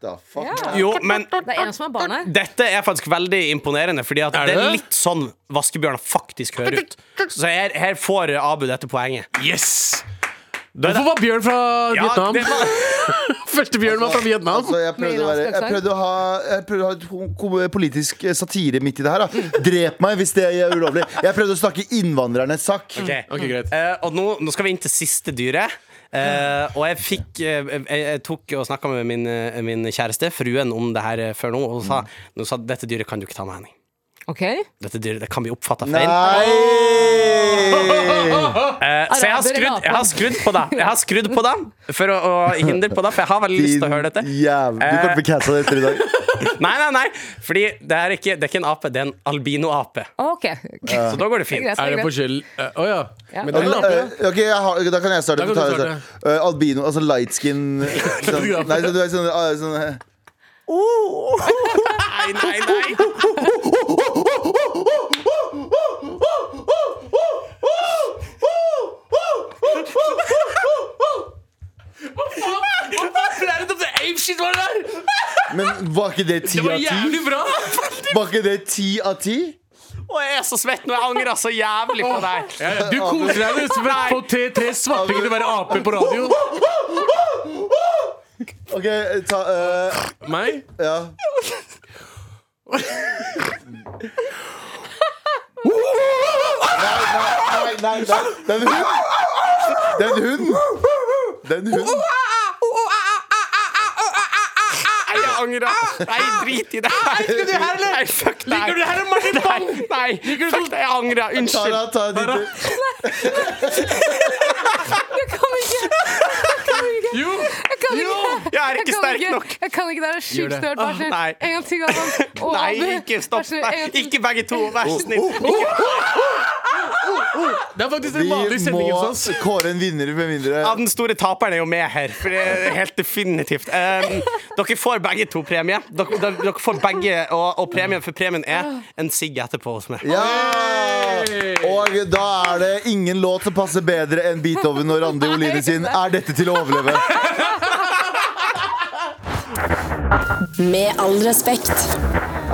Da, fuck. Jo, men Det er en som har barn her. dette er faktisk veldig imponerende, Fordi at Er det det er det? litt sånn vaskebjørner faktisk hører ut. Så her, her får Abu dette poenget. Yes! Hvorfor var Bjørn fra Vietnam? det var, Første Bjørn var fra Vietnam. Altså, jeg prøvde å, være, jeg prøvde å ha, jeg prøvde å ha politisk eh, satire midt i det her. Da. Drep meg hvis det er ulovlig. Jeg prøvde å snakke innvandrernes sak. Ok. Okay, greit. Eh, og nå, nå skal vi inn til siste dyret. Uh, og jeg fikk uh, jeg, jeg tok og snakka med min, uh, min kjæreste, fruen, om det her før nå, og hun sa, hun sa dette dyret kan du ikke ta med Henning. Ok Dette dyret det kan bli oppfatta feil. Nei! Uh, så jeg har, skrudd, jeg har skrudd på deg Jeg har skrudd på deg for å, å hindre på deg, for jeg har veldig lyst til å høre dette. Jævlig. Du kommer til å bli etter i dag. Nei, nei, nei, fordi det er ikke, det er ikke en ape, det er en albinoape. Ok. Så da går det fint. Er det forskjell Å oh, ja. Ja. Men det er en ape. Eh, Okay, jeg har, Da kan jeg starte. Kan Ta- starte. Uh, albino, altså light skin sånn, Nei, så du er sånn, ah, sånn Nei, nei, nei. Men var ikke det ti Det var av ti? jævlig bra! Var ikke det ti av ti? Å, jeg er så svett nå. Jeg angrer så jævlig på deg. Ja, ja, Du koser deg med å få tre, tre svartinger til å være ape på radio. Ok, ta eh, Meg? Ja. Nei, nei, nei. Den hunden. Den hunden. Den hunden. Nei, jeg angrer. Nei, drit i det. Nei, fuck deg. Liker du det her, Martin Bang? Nei, fuck deg. Jeg angrer. Unnskyld. Tara, ta en liten Jeg kan ikke! Jo! Jeg kan Jo! ikke. Jeg er ikke kan sterk ikke. nok. Jeg kan ikke, det er sjukt størt. Vær snill. En gang til, Galvan. Nei, ikke stopp. ikke begge to. Vær så snill. Det er faktisk en vanlig Vi sending må hos oss. kåre en vinner med mindre Ja, den store taperen er jo med her, for det er helt definitivt. Um, dere får begge to premie. Dere, dere, får begge, og, og premien for premien er en sigg etterpå hos meg. Ja! Og da er det ingen låt som passer bedre enn Beethoven og Randi Oline sin. Er dette til å overleve? Med all respekt.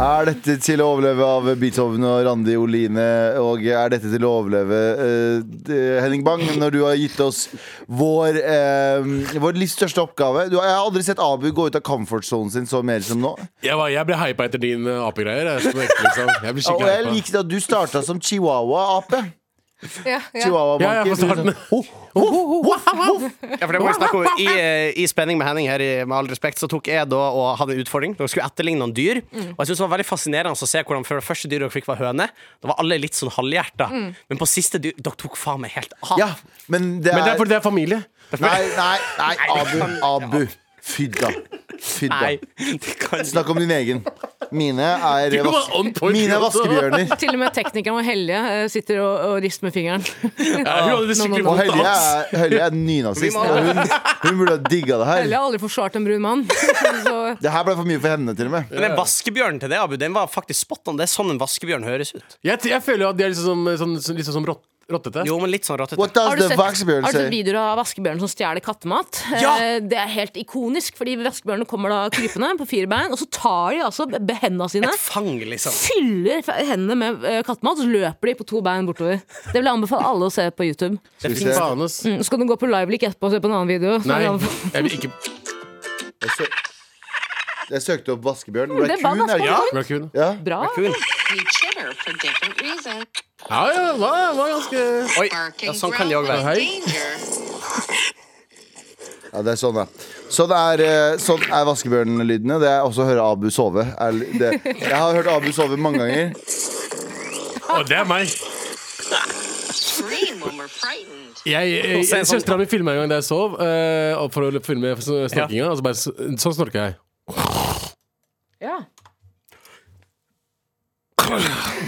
Er dette til å overleve av Beethoven og Randi Oline? Og er dette til å overleve uh, Henning Bang, når du har gitt oss vår, uh, vår livs største oppgave? Du, jeg har aldri sett Abu gå ut av comfort-sonen sin så mer som nå. Jeg, var, jeg ble hypa etter din uh, apegreier. Jeg, liksom. jeg ble Og skikkelig jeg likte at du starta som chihuahua-ape. Ja, ja. Chihuahua-banker. Ja, ja, Ja, for det må vi snakke om I, eh, I spenning med Henning her, i- med all respekt, så tok jeg da og hadde en utfordring. Dere skulle etterligne noen dyr. Og jeg synes det var veldig fascinerende å se hvordan for det første dyret dere fikk, var høne. Da var alle litt sånn halvhjerta. Men på siste dyr Dere tok faen meg helt av. Ja, men det Men det er er fordi det er familie. Nei, nei, nei, Abu. Abu. Fy da. Fy da. Nei, det kan Snakk om din egen. Mine er, vas mine er vaskebjørner. Til og med teknikeren og Helje eh, sitter og, og rister med fingeren. Ja, hun hadde det skikkelig Og vondt Helje er, Helje er nynazist. Og Hun, hun burde ha digga det Helje her. har aldri forsvart en brun mann. Det her ble for mye for henne, til og med. Men den vaskebjørnen til det, Abu, den var faktisk spot on. Det er sånn en vaskebjørn høres ut. Jeg, jeg føler jo at de er liksom sånn, liksom som rott, rottete. Jo, men litt sånn rottete. What does har du the sett, har du sett videoer av vaskebjørnen som stjeler kattemat? Ja! Eh, Det er helt ikonisk, fordi vaskebjørnene kommer da krypende på fire bein, og så tar de altså be- hendene sine Et fang, liksom. fyller f- hendene med eh, kattemat, og så løper de på to bein bortover. Det vil jeg anbefale alle å se på YouTube. Skal vi Fy se. faen, ass. Mm, Så kan du gå på liveleak etterpå og se på en annen video. Nei, Jeg anbefaler- jeg vil ikke Jeg, sø jeg søkte opp vaskebjørn. Det var Raccoon, er det ikke? Ja. Bra. Kun. We chitter for different reasons. Ja, ja, det var, det var ganske Oi, ja, sånn kan det òg være. Ja, det er sånn, ja. Sånn er, eh, sånn er vaskebjørnlydene. Det er også å høre Abu sove. Er det, jeg har hørt Abu sove mange ganger. Å, det er meg. Jeg, jeg, se en sånn- Søstera mi filma en gang da jeg sov, eh, og for å filme snorkinga. Og så bare, så- sånn snorker jeg. Ja.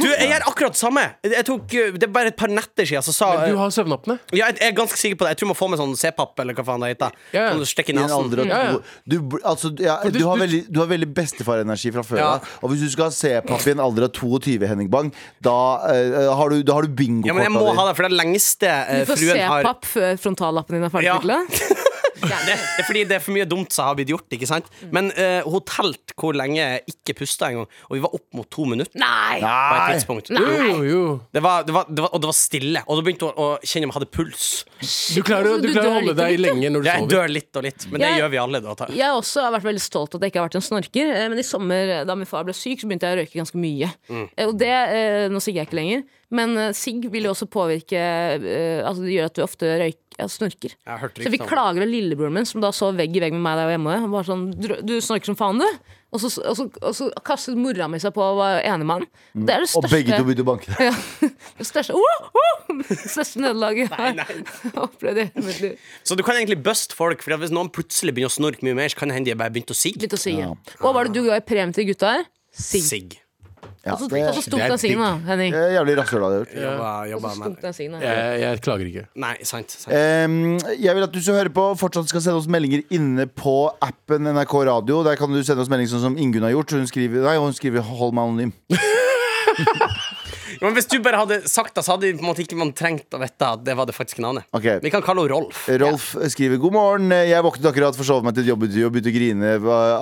Du, jeg gjør akkurat det samme. Jeg tok, det er bare et par netter siden så sa Men du har søvnapne. ja, jeg, jeg er ganske sikker på det. Jeg tror man får med sånn C-papp eller hva faen det heter. Ja, ja. Sånn du stikker I nesen. av to du, altså, ja, du- du, har veldig, du har veldig bestefarenergi fra før Ja. Og hvis du skal ha C-papp i en alder av 22, Henning Bang, da, uh, har, du, da har du bingo Ja, men jeg må ha det, for det lengste uh, Du får fruen har C-papp før frontallappen din er Ja. det, det er fordi det er for mye dumt som har blitt gjort, ikke sant? Men uh, hun telte hvor lenge jeg ikke pusta en gang, og vi var opp mot to minutter Nei! på et tidspunkt. Jo, jo. Det var, det var, det var, og det var stille, og da begynte hun å kjenne om jeg hadde puls. Du klarer, å- du Du klarer å dør holde litt deg litt, lenge når du Jeg sover. dør litt og litt, men det Jeg- gjør vi alle. Da. Jeg også vært veldig stolt av at jeg ikke har vært en snorker. eh, Men i sommer, da min far ble syk, så begynte jeg å røyke ganske mye. Eh, Og det, eh, Nå sigger jeg ikke lenger, men eh, sigg vil jo også påvirke eh, Altså det gjør at du ofte røyker, ja, snorker. Jeg Så vi det. klager av lillebroren min, som da så vegg i vegg med meg da jeg var hjemme. Han var sånn, du, du snorker som faen, du. Og så, og, så, og så kastet mora mi seg på og var enig med han. Det er det Og begge to begynte å banke deg. ja, det største, oh, oh, største nederlaget jeg har opplevd i mitt liv. Så du kan egentlig buste folk, For hvis noen plutselig begynner å snorke mye mer, så kan det hende de bare begynte å sigge. Litt å Og Hva var det du ga i premie til gutta her? Sigg. Sigg. Ja, Og så det og så stunk siggen, da, Henning. det er jævlig rasshøl hadde jeg gjort. Jobba, Og så stunk den siggen. Jeg, jeg klager ikke. Nei, sant. sant. Um, jeg vil at du som hører på, fortsatt skal sende oss meldinger inne på appen NRK Radio. Der kan du sende oss melding sånn som Ingunn har gjort. Hun skriver, nei, hun skriver 'hold meg anonym'. Men hvis du bare hadde sagt det, så hadde på en måte ikke man trengt å vite at det var det faktiske navnet. Okay. Vi kan kalle henne Rolf. Rolf skriver 'God morgen, jeg våknet akkurat, forsov meg til et jobbintervju og begynte å grine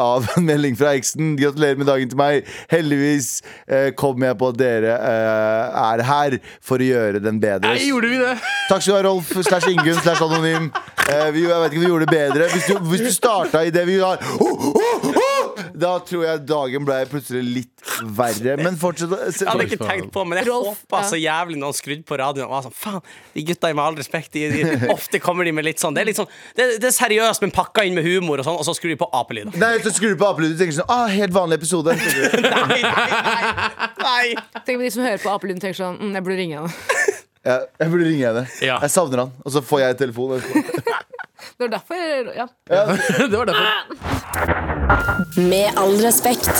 av en melding fra eksen. Gratulerer med dagen til meg. Heldigvis eh, kom jeg på at dere eh, er her for å gjøre den bedre. Nei, gjorde vi det? Takk skal du ha, Rolf slash Ingunn slash anonym. Eh, jeg vet ikke om vi gjorde det bedre. Hvis du, hvis du starta i det vi har Da tror jeg dagen ble plutselig litt verre. Men fortsett. Jeg hadde ikke tenkt på, men jeg håpa så jævlig når han skrudde på radioen. Og var sånn, faen, de gutta med all respekt de, de, Ofte kommer de med litt sånn Det er litt sånn Det, det er seriøst, men pakka inn med humor, og sånn Og så skrur de på apelyder. Nei, så skrur du på apelyder og tenker sånn ah, Helt vanlig episode. Nei, nei, nei, nei. Tenk på de som hører på Apelund tenker sånn mm, Jeg burde ringe henne. Ja, jeg burde ringe henne. Ja. Jeg savner han. Og så får jeg telefon. Det var derfor Ja. det var derfor. Med all respekt.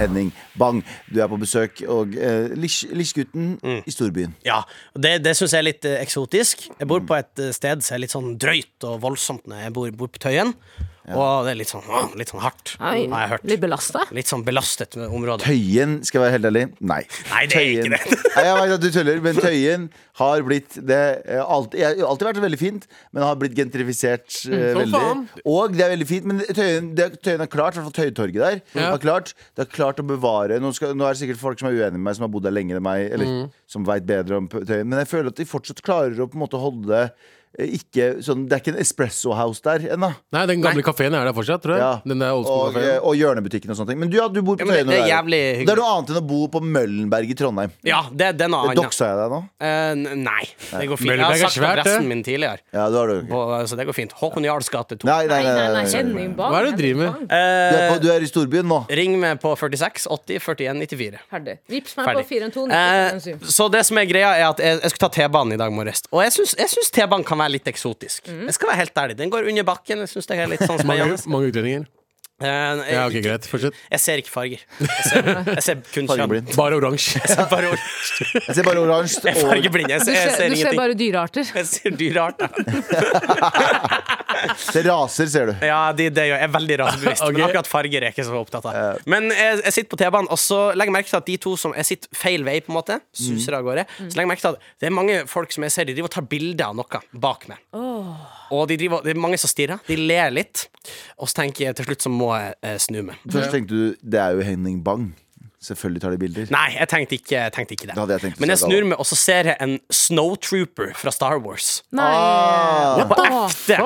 Henning Bang, du er på besøk, og uh, Lisjgutten Mm. i storbyen. Ja, det, det syns jeg er litt eh, eksotisk. Jeg bor på et eh, sted som er litt sånn drøyt og voldsomt når jeg bor, bor på Tøyen. Og det er litt sånn, åh, litt sånn hardt, Oi, har jeg hørt. Litt belasta. Litt sånn belastet område. Tøyen, skal jeg være helt ærlig? Nei. Nei, det er ikke det. Nei, jeg vet at du tuller, men Tøyen har blitt det har alltid, Jeg har alltid vært veldig fint, men har blitt gentrifisert eh, som veldig. faen. Og det er veldig fint, men Tøyen, det, Tøyen har klart, i hvert fall Tøytorget der, har klart, det har klart å bevare nå, skal, nå er det sikkert folk som er uenige med meg, som har bodd der lenger enn meg, eller Mm. som veit bedre om Tøyen, men jeg føler at de fortsatt klarer å på en måte holde det eh, ikke sånn, Det er ikke en espresso house der ennå. Nei, den gamle kafeen er der fortsatt, tror jeg. Ja. Den der Og, eh, og hjørnebutikken og sånne ting. Men du, ja, du bor på Ja, det- Tøyen. det er er noe annet enn å bo på Møllenberg i Trondheim. Ja, det, er noe annet. Doxa jeg deg nå? Uh, nei, det går fint. Jeg har sagt svært, adressen min tidligere, Ja, det har du Okay. og, så det går fint. Håkon Jarls gate 2. Nei, nei, Nei, nei. nei. Hva er det du driver med? Du, er Eh, på, du er i storbyen nå. ring meg på 46 80 41 94. Ferdig. Vips meg Ferdig. på 412 Eh, 97. så det som er greia er at jeg, jeg skulle ta T-banen i dag morges. Og jeg syns T-banen kan være litt eksotisk. Jeg skal være helt ærlig Den går under bakken. Jeg syns det er litt sånn Mange, mange utlendinger. Eh, jeg, Ja, ok, greit. Fortsett. jeg ser ikke farger. Jeg ser, jeg ser kun kjønn. Bare oransje. Jeg ser bare oransje. Jeg ser bare oransje. jeg er fargeblind. Jeg ser, jeg ser, ser du ser bare dyrearter. Jeg ser dyrearter. ser raser, ser du. Ja, det, det gjør jeg. Er veldig rasebevisst. Okay. Men akkurat farger er jeg ikke så opptatt av. Men jeg, jeg sitter på T-banen, og så legger jeg merke til at de to som Jeg sitter feil vei, på en måte. Suser av gårde. Så legger jeg merke til at det er mange folk som jeg ser De driver og tar bilder av noe bak meg. Og de driver, det er mange som stirrer. De ler litt. Og så tenker jeg til slutt så må jeg eh, snu meg. Først tenkte du det er jo Henning Bang. Selvfølgelig tar de bilder. Nei, jeg tenkte ikke, jeg tenkte ikke det. Det hadde jeg tenkt Men jeg snur meg, og så ser jeg en snowtrooper fra Star Wars. Nei. Ah. På ekte.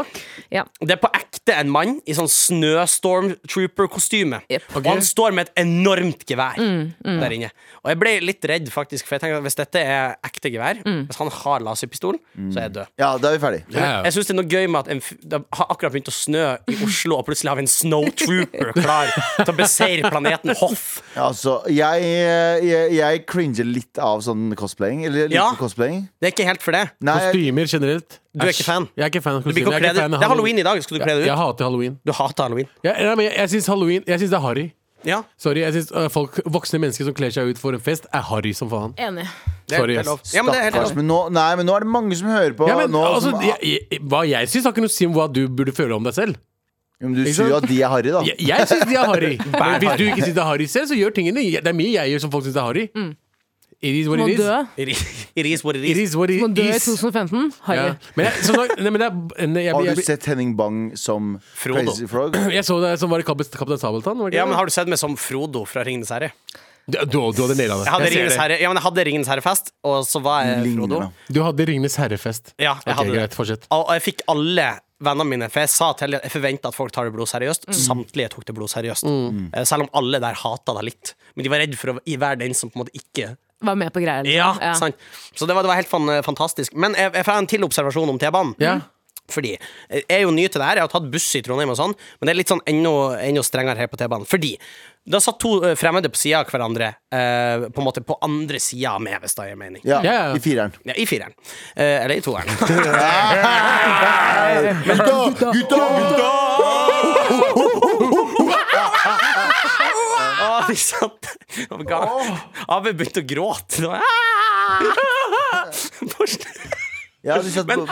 Ja. Det er på ekte en mann i sånn snøstormtrooper-kostyme. Jep. Og han står med et enormt gevær der inne. Og jeg ble litt redd, faktisk, for jeg tenker at hvis dette er ekte gevær, hvis han har laserpistolen, så er jeg død. Ja, da er vi ferdig. Ja, ja. Jeg synes det er noe gøy med at en, f- det har akkurat begynt å snø i Oslo, og plutselig har vi en snowtrooper klar til å beseire planeten Hoff. Altså, jeg, jeg, jeg cringer litt av sånn cosplaying. Eller litt Ja. cosplaying. Det er ikke helt for det. Nei, Kostymer generelt. Du er ikke fan? Jeg er ikke fan av Du blir ikke kostymer. Jeg er ikke fan av Det er halloween i dag. Skal du kle deg ut? Jeg hater halloween. Du hater halloween. Jeg, men jeg, jeg syns halloween Jeg synes det er harry. Ja, Sorry, jeg synes uh, folk, Voksne mennesker som kler seg ut for en fest, er harry som faen. Enig. Sorry, det ass. Ja, men det er helt lov. Men nå, nei, men nå er det mange som hører på. Ja, men, nå, altså, som, jeg, jeg, hva jeg syns, har ikke noe å si om hva du burde føle om deg selv. Ja, men du sier jo at de er harry, da. Jeg, jeg syns de er harry. Men hvis du ikke syns det er harry selv, så gjør tingene Det er mye jeg gjør som folk syns er harry. It is what it is. dø. It is what it It is. is what it Må dø i is. 2015. Harry. Ja. Men jeg, sånn, nei, men det er, nei, jeg, Har du jeg, sett Henning Bang som Frodo. Crazy Frog? jeg så det som var i Kaptein Kaptein Sabeltann. Var det Ja, men det? Har du sett meg som Frodo fra Ringenes herre? du, du, du hadde naila det. Jeg hadde Jeg ser Ringenes det. herre Ja, men jeg hadde Ringenes herre-fest, og så var jeg Ligner, Frodo. da. Du hadde Ringenes herre-fest. Ja, jeg Ok, hadde det. greit, fortsett. Og og jeg fikk alle vennene mine For jeg sa til Jeg forventa at folk tar det blodseriøst. Samtlige tok det blodseriøst. Eh, Selv om alle der hata det litt. Men de var redd for å være den som på en måte ikke Var med på greia liksom. Ja, sant Så det var, det var helt fan, fantastisk. Men jeg, jeg får en til observasjon om T-banen. Ja. Fordi Jeg er jo ny til det her. Jeg har tatt buss i Trondheim, og sånn men det er litt sånn enda, enda strengere her på T-banen. Fordi da satt to eh, fremmede på sida av hverandre, eh, på en måte på andre sida av meg, hvis det gir mening. Ja, Ja, ja. i fireren. Ja, I fireren. Eh, eller i toeren. Gutta! Gutta! Å, de satt og ga- begynte å gråte. Satt Men,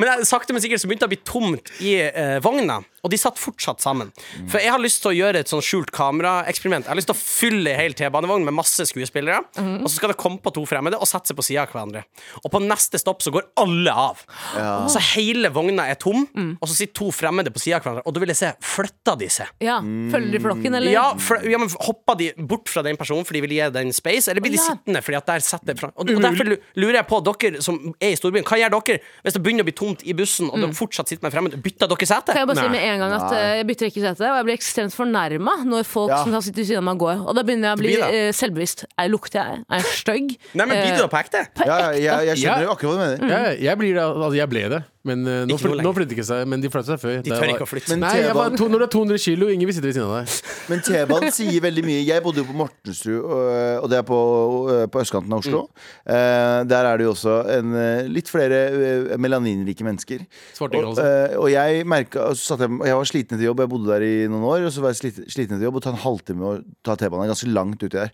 men sakte, men sikkert så begynte det å bli tomt i eh, vogna, og de satt fortsatt sammen. For jeg har lyst til å gjøre et sånn skjult kameraeksperiment. Jeg har lyst til å fylle hele hel T-banevogn med masse skuespillere, og så skal det komme på to fremmede og sette seg på sida av hverandre. Og på neste stopp så går alle av. Så hele vogna er tom, og så sitter to fremmede på sida av hverandre, og da vil jeg se flytta de seg. Ja. Følger de flokken, eller? Ja, for, ja, men Hoppa de bort fra den personen fordi de vil gi den space, eller blir de ja. sittende fordi at der setter fra og, og derfor lu- lurer jeg på dere som er i storbyen, hva gjør dere hvis det begynner å bli tomt i bussen, og dere fortsatt sitter med fremmede? Bytter dere sete? Kan jeg bare si med en gang at Nei. eh, jeg bytter ikke sete, og jeg blir ekstremt fornærma når folk Ja. som har sittet ved siden av meg, går. Og da begynner jeg å bli uh, eh, selvbevisst. Jeg lukter jeg? Er jeg stygg? Nei, men blir du da på ekte? Ja, ja, jeg, jeg skjønner jo akkurat hva du mener. Jeg, jeg blir det, altså jeg ble det. Men uh, nå, flyt, nå flytter ikke seg, men de flyttet seg før. De tør ikke å flytte. Men Nei, jeg var to, når du er 200 kilo, ingen vil sitte ved siden av deg. Men T-banen sier veldig mye. Jeg bodde jo på Mortensrud, og, og det er på, øh, på østkanten av Oslo. Eh, der er det jo også en, eh, litt flere eh, melaninrike mennesker. Svartinger, Og, altså. eh, og jeg merket, og så satt jeg, jeg var sliten etter jobb, jeg bodde der i noen år. Og så var jeg sliten, sliten etter jobb og ta en halvtime å ta T-banen ganske langt uti der.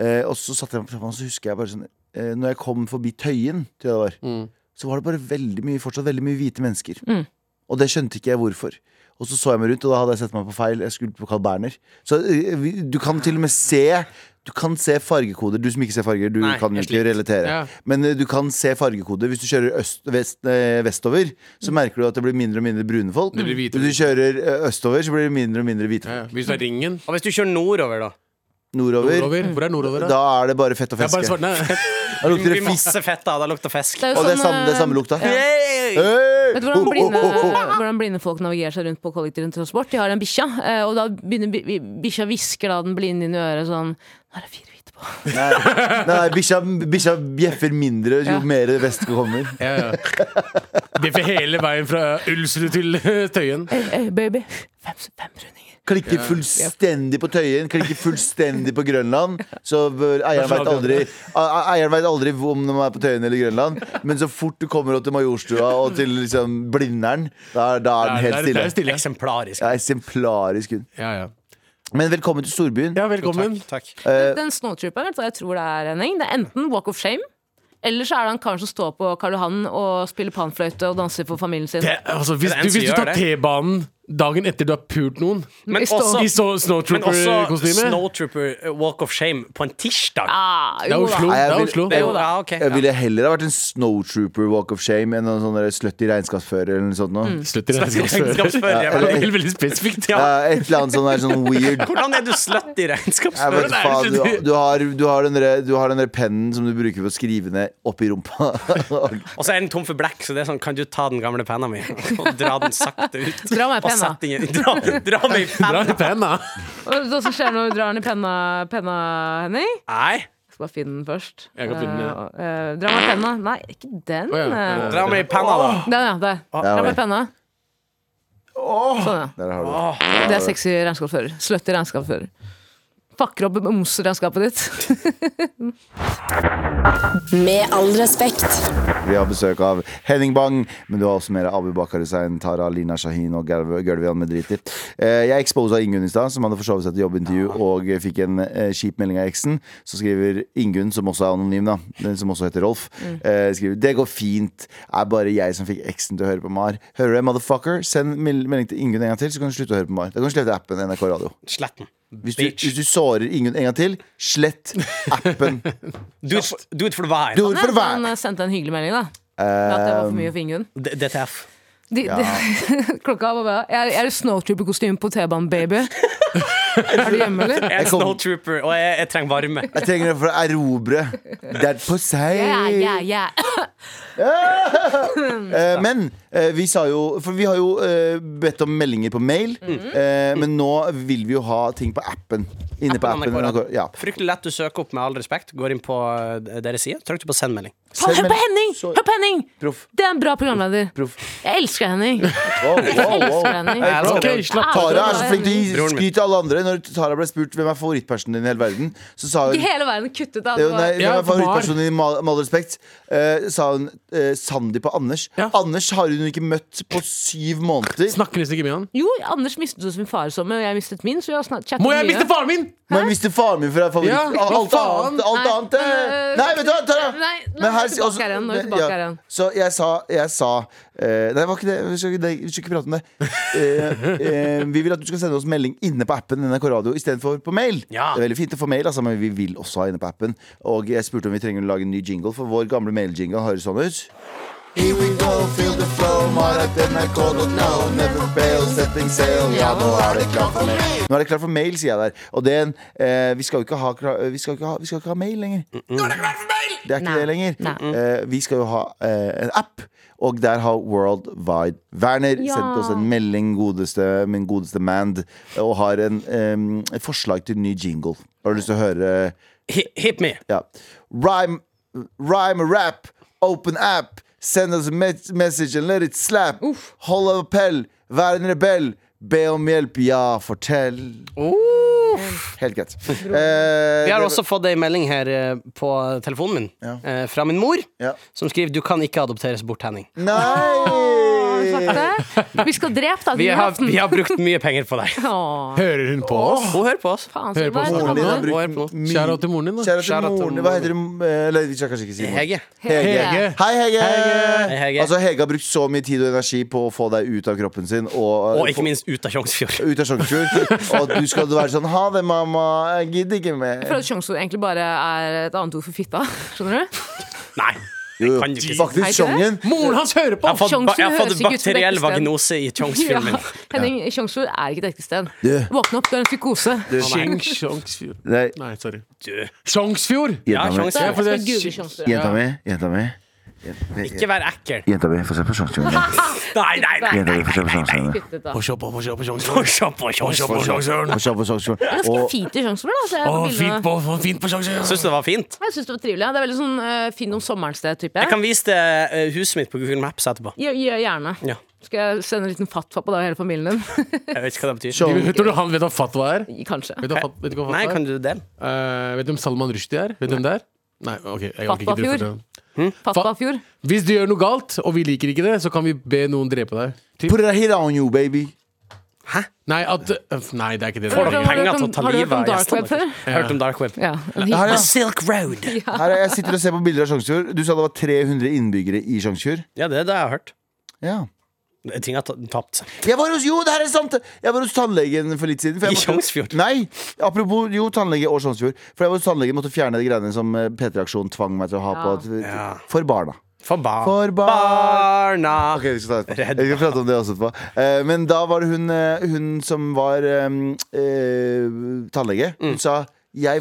Eh, og så satt jeg på T-banen, så husker jeg bare sånn eh, Når jeg kom forbi Tøyen, tror jeg det var, så var det bare veldig mye, fortsatt veldig mye hvite mennesker. Og det skjønte ikke jeg hvorfor. Og så så jeg meg rundt, og da hadde jeg sett meg på feil. Jeg skulle på Carl Berner. Så eh, du kan til og med se Du kan se fargekoder. Du som ikke ser farger, du Nei, kan ikke relatere. Ja. Men eh, du kan se fargekoder. Hvis du kjører øst, vest, eh, vestover, så merker du at det blir mindre og mindre brune folk. Det blir hvite. Hvis du kjører østover, så blir det mindre og mindre hvite Ja, folk. ja. Hvis du er ringen Og hvis du kjører nordover, da? Nordover, nordover Hvor er nordover, da? da er det bare fett og Det feske. svart. Da lukter Det masse fett da, da lukter fisk. Det er Og det er sånn, samme, det er samme eh, lukta. Ja. Hey! Vet du hvordan blinde, hvordan blinde folk navigerer seg rundt på kollektivtransport? De har en bikkja, eh, og da begynner bi- bi- bikkja hvisker da den blinde inn i øret sånn Nå er det fire hvite på. Nei, nei bikkja, bjeffer mindre jo Ja. mer vest kommer. Ja, ja. Bjeffer hele veien fra Ulsrud til eh, Tøyen. Hey, hey, baby. Fem, fem rundinger. Klikker fullstendig på Tøyen, klikker fullstendig på Grønland. Så eieren veit aldri Eieren vet aldri om de er på Tøyen eller Grønland. Men så fort du kommer opp til Majorstua og til liksom Blindern, da, er- da er den helt stille. det er stille. Eksemplarisk. Ja, eksemplarisk hund. Ja, ja. Men velkommen til storbyen. ja, velkommen. Takk. Eh, Den snowtrooperen, jeg tror det er, Henning? Det er enten Walk of Shame, eller så er det han karen som står på Karl Johan og spiller panfløyte og danser for familien sin. Det, altså, hvis, du, hvis du tar? T-banen dagen etter du har pult noen Men også, i så men også Snowtrooper-kostyme Snowtrooper uh, Walk of Shame på en tirsdag. Ah, Det er Oslo. Nei, jeg Det er vil- Oslo. Det er jo, Jo da. ja, ok, jeg ja. ville heller ha vært en snowtrooper walk of shame enn en sånn slutty regnskapsfører eller noe sånt. Mm. Slutty regnskapsfører. Ja, veldig spesifikt. Ja, et eller annet sånn der sånn weird Hvordan er du slutty regnskapsfører? vet er faen, du, du, har, du, har den der, du har den der pennen som du bruker for å skrive ned oppi rumpa. Og så er den tom for black, så det er sånn Kan du ta den gamle penna mi og dra den sakte ut? Dra meg penna. Sett den i- Dra, dra meg i Dra penna. i penna. Og det som skjer når du drar den i penna, penna Henning? Nei, Jeg skal bare finne den først. Jeg kan finne den, ja. Uh, uh, dra meg i penna. Nei, ikke den. Oh, ja. eh. dra meg i penna, da. Den, ja. Der. Ah. Dra meg i penna. Sånn, ja. Der har du det. Det er sexy regnskapsfører. Slutty regnskapsfører. Fucker opp momsregnskapet ditt. Med all respekt. Vi har besøk av Henning Bang, men du har også mer Abu Bakar Hussein, Tara Lina Shahin og Gulvian Medriti. Eh, Jeg exposa Ingunn i stad, som hadde forsovet seg til jobbintervju og fikk en eh, kjip melding av eksen. Så skriver Ingunn, som også er anonym, da, den som også heter Rolf, eh, skriver Det går fint, er bare jeg som fikk eksen til å høre på Mar. Hører du det, motherfucker? Send melding til Ingunn en gang til, så kan du slutte å høre på Mar. Da kan du slette appen NRK Radio. Slett den. Hvis du, hvis du sårer ingen en gang til, slett appen. Do it for, do it for the vibe. Do it for Han sendte en hyggelig melding, da. Um, at det var for mye for Ingunn. DTF. De, de, klokka var bare Er, er det snowtrooper-kostyme på T-banen, baby? er du hjemme, eller? Jeg er kom- snowtrooper, og jeg, jeg trenger varme. Jeg trenger det for å erobre. That på seg. yeah, yeah. ja. Eh, men eh, vi sa jo For vi har jo eh, bedt om meldinger på mail. Mm. men nå vil vi jo ha ting på appen. Inne på Appen appen. NRK. NRK, Ja. Fryktelig lett å søke opp, med all respekt. Går inn på deres side, trykker på send melding. Faen, hør på Henning! Så- Hør på Henning! Det er en bra programleder. Jeg elsker Henning. Wow, wow, Henning. Tara er så flink til å gi skryt til alle andre. Når Tara ble spurt hvem er favorittpersonen din i hele verden, så sa hun Ikke hele verden kuttet av. var nei, hvem er favorittpersonen din, med all- respekt? uh, sa hun uh, Sandeep og Anders. Ja. Anders har hun ikke møtt på syv måneder. Snakker nesten ikke med han. Jo, Anders mistet jo sin far i sommer, og jeg mistet min. Så jeg har chattet Må jeg mye. miste faren min?! Må jeg miste faren min for er favoritt Ja, alt, Alt alt annet eh, men, Nei, vet du hva, Tara! Nei, her- tilbake også, her igjen. Nå er vi tilbake ja. her igjen. Så jeg sa, jeg sa uh, Nei, det var ikke det. Vi skal, ikke- det, vi skal ikke prate om det. Uh, uh, vi vil at du skal sende oss melding inne på appen NRK Radio istedenfor på mail. Ja. Det er veldig fint å få mail, altså, men vi vil også ha inne på appen. Og jeg spurte om vi trenger å lage en ny jingle, for vår gamle mail-jingle høres sånn ut. Here we go, feel the flow, marat.nrk.no. Never fail, setting sail. Ja, nå er det klart for mail. Nå er det klart for mail, sier jeg der. Og det er en eh, Vi skal jo ikke ha, vi skal ikke ha, vi skal ikke ha mail lenger. Det er ikke Nei. det lenger. Nei. Eh, vi skal jo ha eh, en app. Og der har World Wide Werner Ja. sendt oss en melding, godeste, min godeste Mand, og har en, em, et forslag til ny jingle. Har du lyst til å høre Hi- Hit me. ja. Rhyme, rhyme a rap, open app, send us a message and let it slap. Hold av appell, vær en rebell, be om hjelp, ja, fortell. Helt greit. Eh, Vi har også fått ei melding her eh, på telefonen min Ja. eh, fra min mor, Ja. som skriver 'Du kan ikke adopteres bort, Henning'. Nei! Sagt det. Vi skal drepe deg Vi har, vi har brukt mye penger på deg. Åh, Hører hun på oss? Hun hører på oss. faen, Hører på oss bra. Moren din har brukt mye Kjære til moren din, da. Kjære til til moren din. Hva heter hun? Eh, Eller vi skal kanskje ikke si moren. Hege. Hege. Hege. Hei, Hege. Hei, Hege. Altså, Hege har brukt så mye tid og energi på å få deg ut av kroppen sin. Og, Og ikke minst ut av Tjongsfjord. ut av Sjongsfjord. Og du skal være sånn Ha det, mamma. Jeg gidder ikke mer. Jeg føler at sjanseord egentlig bare er et annet ord for fitta. Skjønner du? Nei. Jo, kan du ikke. Faktisk, Chongen. Moren hans hører på! Jeg har fått, bakteriell vagnose i Tjongsfjorden. Henning, Tjongsfjord er ikke et ekte sted. Våkne opp, du er en psykose. Sjing, Sjongsfjord. Nei, Nei, sorry. Chongsfjord! Jenta mi. Jenta mi. Ikke vær ekkel. Jenta mi, få se på Sjongsfjorden. Nei, nei, nei. Jenta mi, få se på ut. Få se på. Det er ganske fint i på fint på, fint på Syns du det var fint? Jeg syns det var trivelig. Det er veldig sånn uh, fin om sommeren-sted-type. Jeg kan vise deg eh, huset mitt på Google Maps etterpå. Gjerne. Ja. Skal jeg sende en liten fatwa på deg og hele familien din? Jeg vet ikke hva det betyr. Sjong- Tror du han vet hva fatwa er? Kanskje. Vet du fat- vet du hva Nei, kan du det? Uh, vet du hvem Salman Rushdie er? Vet du hvem det er? Nei, ok jeg orker ikke Fatwafjord. Drøfte det. Hvis du gjør noe galt, og vi liker ikke det, så kan vi be noen drepe deg. Typ. Put a hit on you, baby. Nei, at, øh, nei, det er ikke det. Får du er. penger til å ta Har du hørt livet om av dark gjestene hørt om dark web. Ja. Her, ja. Silk Road. Her er jeg sitter og ser på bilder av Sjongsfjord. Du sa det var 300 innbyggere i Sjongsfjord. Ja, det det har jeg hørt. Ja. Ting har tapt seg. Jeg var hos, jo, det her er sant! Jeg var hos tannlegen for litt siden. for I Sjongsfjord? Nei, apropos jo, tannlege og Sjongsfjord. For jeg var hos tannlegen måtte fjerne de greiene som eh, P3-aksjonen tvang meg til å ha på. Ja. For barna. For, ba For bar- barna. Ok, vi skal, ta vi skal prate om det også etterpå. Eh, men da var det hun, eh, hun som var eh, eh, tannlege. Hun sa jeg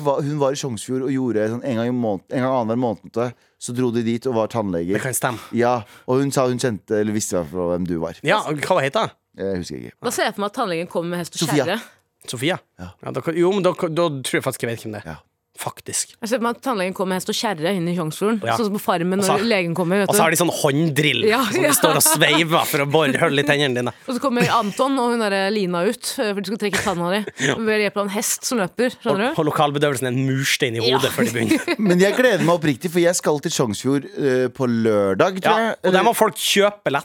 var, hun var i Sjongsfjord og gjorde sånn en gang måned, en gang annenhver måned. Så dro de dit og var tannleger. Det kan stemme. Ja, Og hun sa hun kjente Eller visste i hvert fall hvem du var. Ja, hva heter hun? Jeg husker ikke. Da ser jeg for meg at tannlegen kommer med hest og Sofia. kjerre. Sofia? Ja. da, kan- jo, men da, da tror jeg faktisk jeg vet hvem det er. Ja. Faktisk. Jeg ser for meg at tannlegen kommer med hest og kjerre inn i Tjongsfjorden. Ja. Sånn som på Farmen når legen kommer. Vet Og så har de sånn hånddrill Ja, som ja. de står og sveiver for å bore hull i tennene dine. Og så kommer Anton og hun der Lina ut eh, for de skal trekke tanna di. Ved hjelp av en hest som løper. Og, du? og lokalbedøvelsen er en murstein i Ja. hodet før de begynner. Men jeg gleder meg oppriktig, for jeg skal til Tjongsfjord uh, på lørdag, tror Ja, jeg. og der må folk kjøpe. Ja,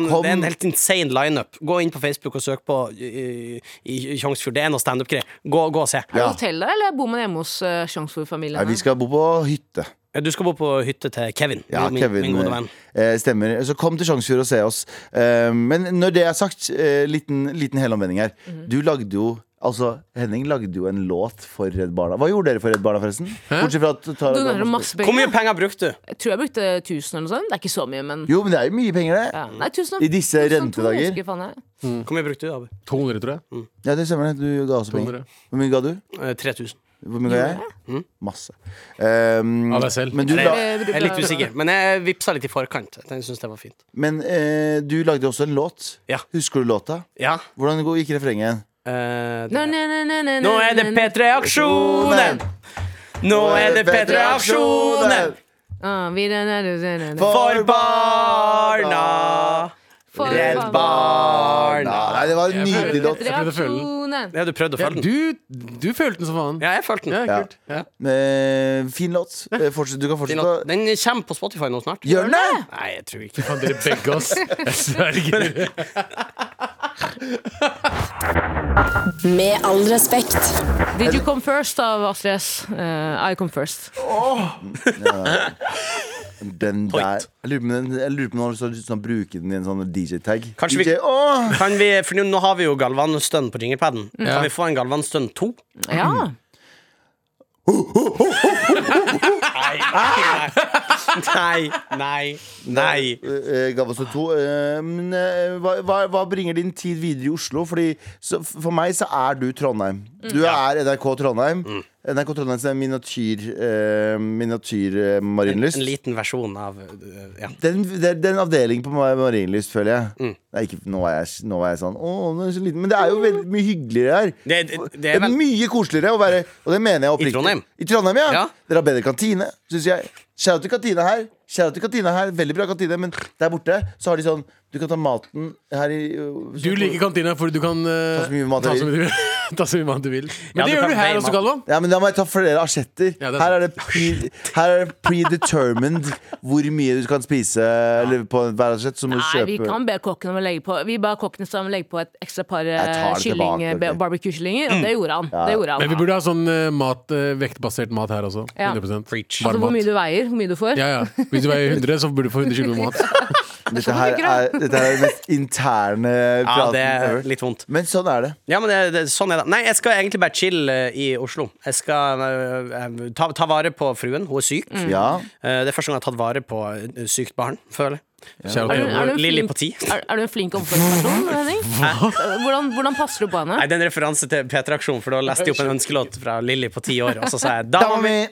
Det er en helt insane lineup. Gå inn på Facebook og søk på i, i Tjongsfjord. Det er noe standup-greier. Gå, gå og se. Ja. hotell der, eller bor man hjemme hos uh, Tjongsfjord-familien? Nei, vi skal bo på hytte. Ja, Du skal bo på hytte til Kevin, Ja, min, Kevin min gode venn. eh, stemmer. Så kom til Sjongsfjord og se oss. Eh, men når det er sagt, eh, liten, liten helomvending her. Mhm. Du lagde jo Altså, Henning lagde jo en låt for Redd Barna. Hva gjorde dere for Redd Barna, forresten? Bortsett fra at Hvor mye penger. brukte du? Jeg tror jeg brukte 1000 eller noe sånt. Det er ikke så mye, men Jo, men det er jo mye penger, det. ja. Nei, 1000 I disse 1002, rentedager. Hvor mye brukte du, Abu? 200, tror jeg. Ja, det stemmer. Du ga også penger. Hvor mye ga du? Eh, 3000. Hvor mye ga jeg? Masse. Um, Av deg selv. Men du, la, jeg er litt usikker, men jeg vippsa litt i forkant. Jeg synes det var fint. men eh, du lagde også en låt. Ja. Husker du låta? Ja. Hvordan gikk refrenget Uh, Nå, nå, nå, nå, nå, Nå er det. P3-aksjonen! Nå er det P3-aksjonen! Ah. For barna! For Redd. Barna! Nei, det var en nydelig låt. Reaksjonen. Ja, du prøvde å følge den? du, du følte den som faen. Ja, jeg følte den. Ja, kult. Ja. Eh, fin låt. Eh, fortsett, du kan Fin fortsette. låt. Den kommer på Spotify nå snart. Gjør den det? Nei, jeg tror ikke Faen, dere begge oss. Jeg sverger. Med all respekt. Did you come first av Astrid S? Uh, I come first. Den der Jeg lurer på om den- jeg lurer på om han har lyst til å bruke den i en sånn DJ-tag. Kanskje vi- DJ, åh! Kan vi, for nå- har vi jo Galvan-stønn på ringepaden. Ja. Kan vi få en Galvan-stønn 2? Ja. Nei, nei, nei. Eh, Galvasø 2. eh, Men eh, hva, hva, hva bringer din tid videre i Oslo? Fordi så, For meg så er du Trondheim. Du er NRK Trondheim. NRK Trondheim er miniatyr eh, Miniatyrmarinlyst. eh, En, en liten versjon av øh, ja. Den, det, det er en avdeling på marinlyst, føler jeg. Nei, ikke, nå, er jeg nå er jeg sånn Å, den er så liten. Men det er jo veldig mye hyggeligere her. Det, det, er vel mye koseligere å være Og det mener jeg oppriktig. Trondheim? I Trondheim, ja. Ja. Dere har bedre kantine, syns jeg. Shout out til kantina her. Shout out til kantina her Veldig bra kantine, men der borte så har de sånn Du kan ta maten her i Du liker kantina fordi du kan uh, Ta så mye mat du så vil. ta så mye mat du vil. Men Ja, det du gjør du her også, mat. Galvan. Ja, men da må jeg ta flere asjetter. Ja, er her er det pre, Her er det predetermined hvor mye du kan spise Eller på hver asjett. Så må du Nei, vi kan be kokken om å legge på Vi ba kokken om å legge på et ekstra par det kylling, tilbake, ok. barbecue-kyllinger, og det gjorde han. Det gjorde han. Men vi burde ha sånn uh, mat, uh, vektbasert mat her også. Ja. 100 Ja. Altså hvor mye du veier, hvor mye du får. Ja, ja. Hvis du veier 100, så burde du få 100 kilo mat. Dette her er, dette er den mest interne Ja, praten det er ever. litt vondt. Men sånn er det. Ja, men det, det, sånn er det. Nei, jeg skal egentlig bare chille eh, i Oslo. Jeg skal eh, eh, ta, ta vare på fruen. Hun er syk. Ja. Eh, det er første gang jeg har tatt vare på et sykt barn, føler jeg. Er du, er, du flink, er, er du en flink omsorgsperson, Henning? Hvordan, hvordan passer du på henne? Nei, det er en referanse til P3-aksjonen, for da leste jeg opp en ønskelåt fra Lilly på ti år, og så sa jeg 'dama mi',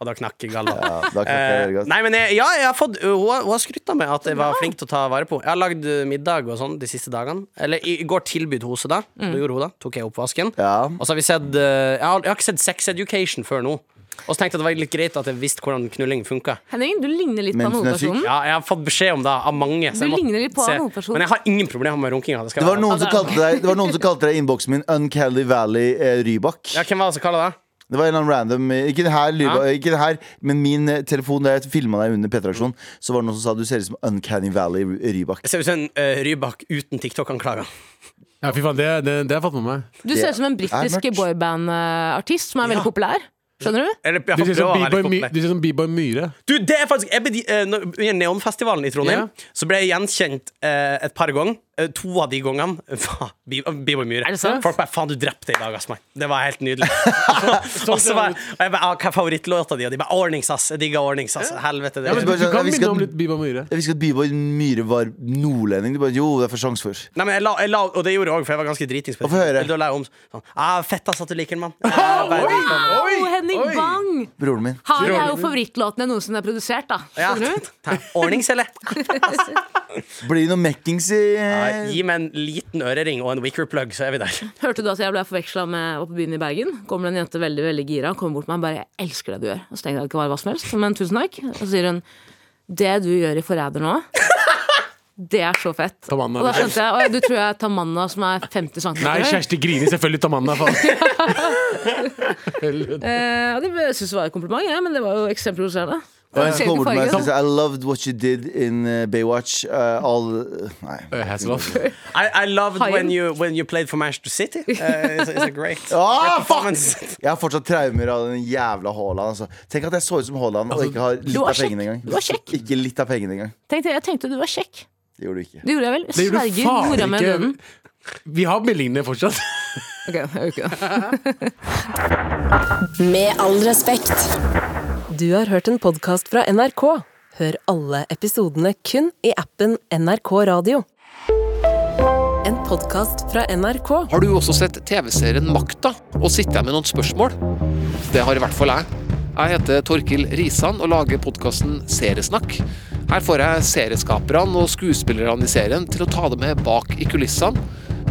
og da knakk galla. Ja, Eh, nei, men jeg, ja, jeg har fått Hun, har- hun har skrytta med at jeg var flink til å ta vare på Jeg har lagd eh, middag og sånn de siste dagene. Eller i, i går tilbød hun seg da. Mm. Da gjorde hun det. Tok jeg oppvasken. Ja. Og så har vi sett eh, jeg, har, jeg har ikke sett Sex Education før nå. Og så tenkte jeg det var litt greit at jeg visste hvordan knulling funka. Henning, du ligner litt på Mens han syk? hovedpersonen. Ja, jeg har fått beskjed om det av mange. så Du jeg ligner litt på se. hovedperson. Men jeg har ingen problemer med runkinga. Det, Det var noen som kalte deg Det var noen som kalte deg i innboksen min Uncanny Valley eh, Rybak. Ja, hvem var det som kaller det? Det var en eller annen random eh, Ikke det her, Lyba, Ja. ikke det her men min eh, telefon da jeg filma deg under P3-aksjonen, så var det noen som sa du ser ut som Uncanny Valley Rybak. Jeg ser ut som en uh, Rybak uten TikTok-anklager. Ja, fy faen, det, det, det har jeg fått med meg. Du ser ut som en britisk boyband-artist som er veldig Ja. populær. Skjønner du? Eller, Du ser ut som B-boy Myhre. Du, det er faktisk jeg ble, eh, Under Neonfestivalen i Trondheim yeah. Så ble jeg gjenkjent eh, et par ganger. Eh, to av de gangene var Bi- Myhre. Det sant? Folk bare 'faen, du drepte i dag', ass. mann'. Det var helt nydelig. og så var og jeg bare, ah, Hva er favorittlåta di? Og de bare 'Ordnings', ass. Jeg digger Ordnings, ass. Helvete. Det Ja, men du, du kan vi minne om litt B-boy Myhre. Jeg visste at Byboy Myhre var nordlending. Du bare, jo, det er for sjanse for. Nei, men jeg la, jeg la, og det gjorde jeg òg, for jeg var ganske dritings. Få høre. Da la jeg om sånn ah, Fett ass at du liker den, mann. Wow. Å, Henning Bang! Broren min. Her er jo favorittlåtene noen som er produsert, da. Ja. Ordnings, eller? Blir det noe mekkings i Ja, gi meg en liten ørering og en wicker-plug, så er vi der. Hørte du at jeg ble forveksla med oppe på byen i Bergen? Kommer det en jente veldig veldig gira, kommer bort til meg og bare 'Jeg elsker det du gjør'. Og så tenkte jeg det kan være hva som helst, men tusen takk. Og så sier hun 'Det du gjør i Forræder nå, det er så fett'. Tamanna, og da skjønte jeg du tror jeg er Tamanna som er 50 cm Nei, Kjersti Grini. Selvfølgelig Tamanna. Faen. Eh, det syns jeg var et kompliment, jeg, men det var jo ekstremt en som kommer til meg og sier I loved what you did in uh, Baywatch. Uh, all Nei. Eh, I, I loved when you, when you played for Manchester City. Uh, it's, it's a great Ah, fuck! Jeg har fortsatt traumer av den jævla Haaland. Altså. Tenk at jeg så ut som Haaland og ikke har litt av pengene engang. kjekk. Du var kjekk. Ikke litt av pengene engang. Tenkte, jeg tenkte du var kjekk. Det gjorde du ikke. Det gjorde jeg vel. Sverger mora mi er døden. Vi har meldingene fortsatt. Ok, jeg gjør ikke det. Med all respekt. Du har hørt en podkast fra NRK. Hør alle episodene kun i appen NRK Radio. En podkast fra NRK. Har du også sett TV-serien Makta og sitter jeg med noen spørsmål? Det har i hvert fall jeg. Jeg heter Torkil Risan og lager podkasten Seriesnakk. Her får jeg serieskaperne og skuespillerne i serien til å ta det med bak i kulissene,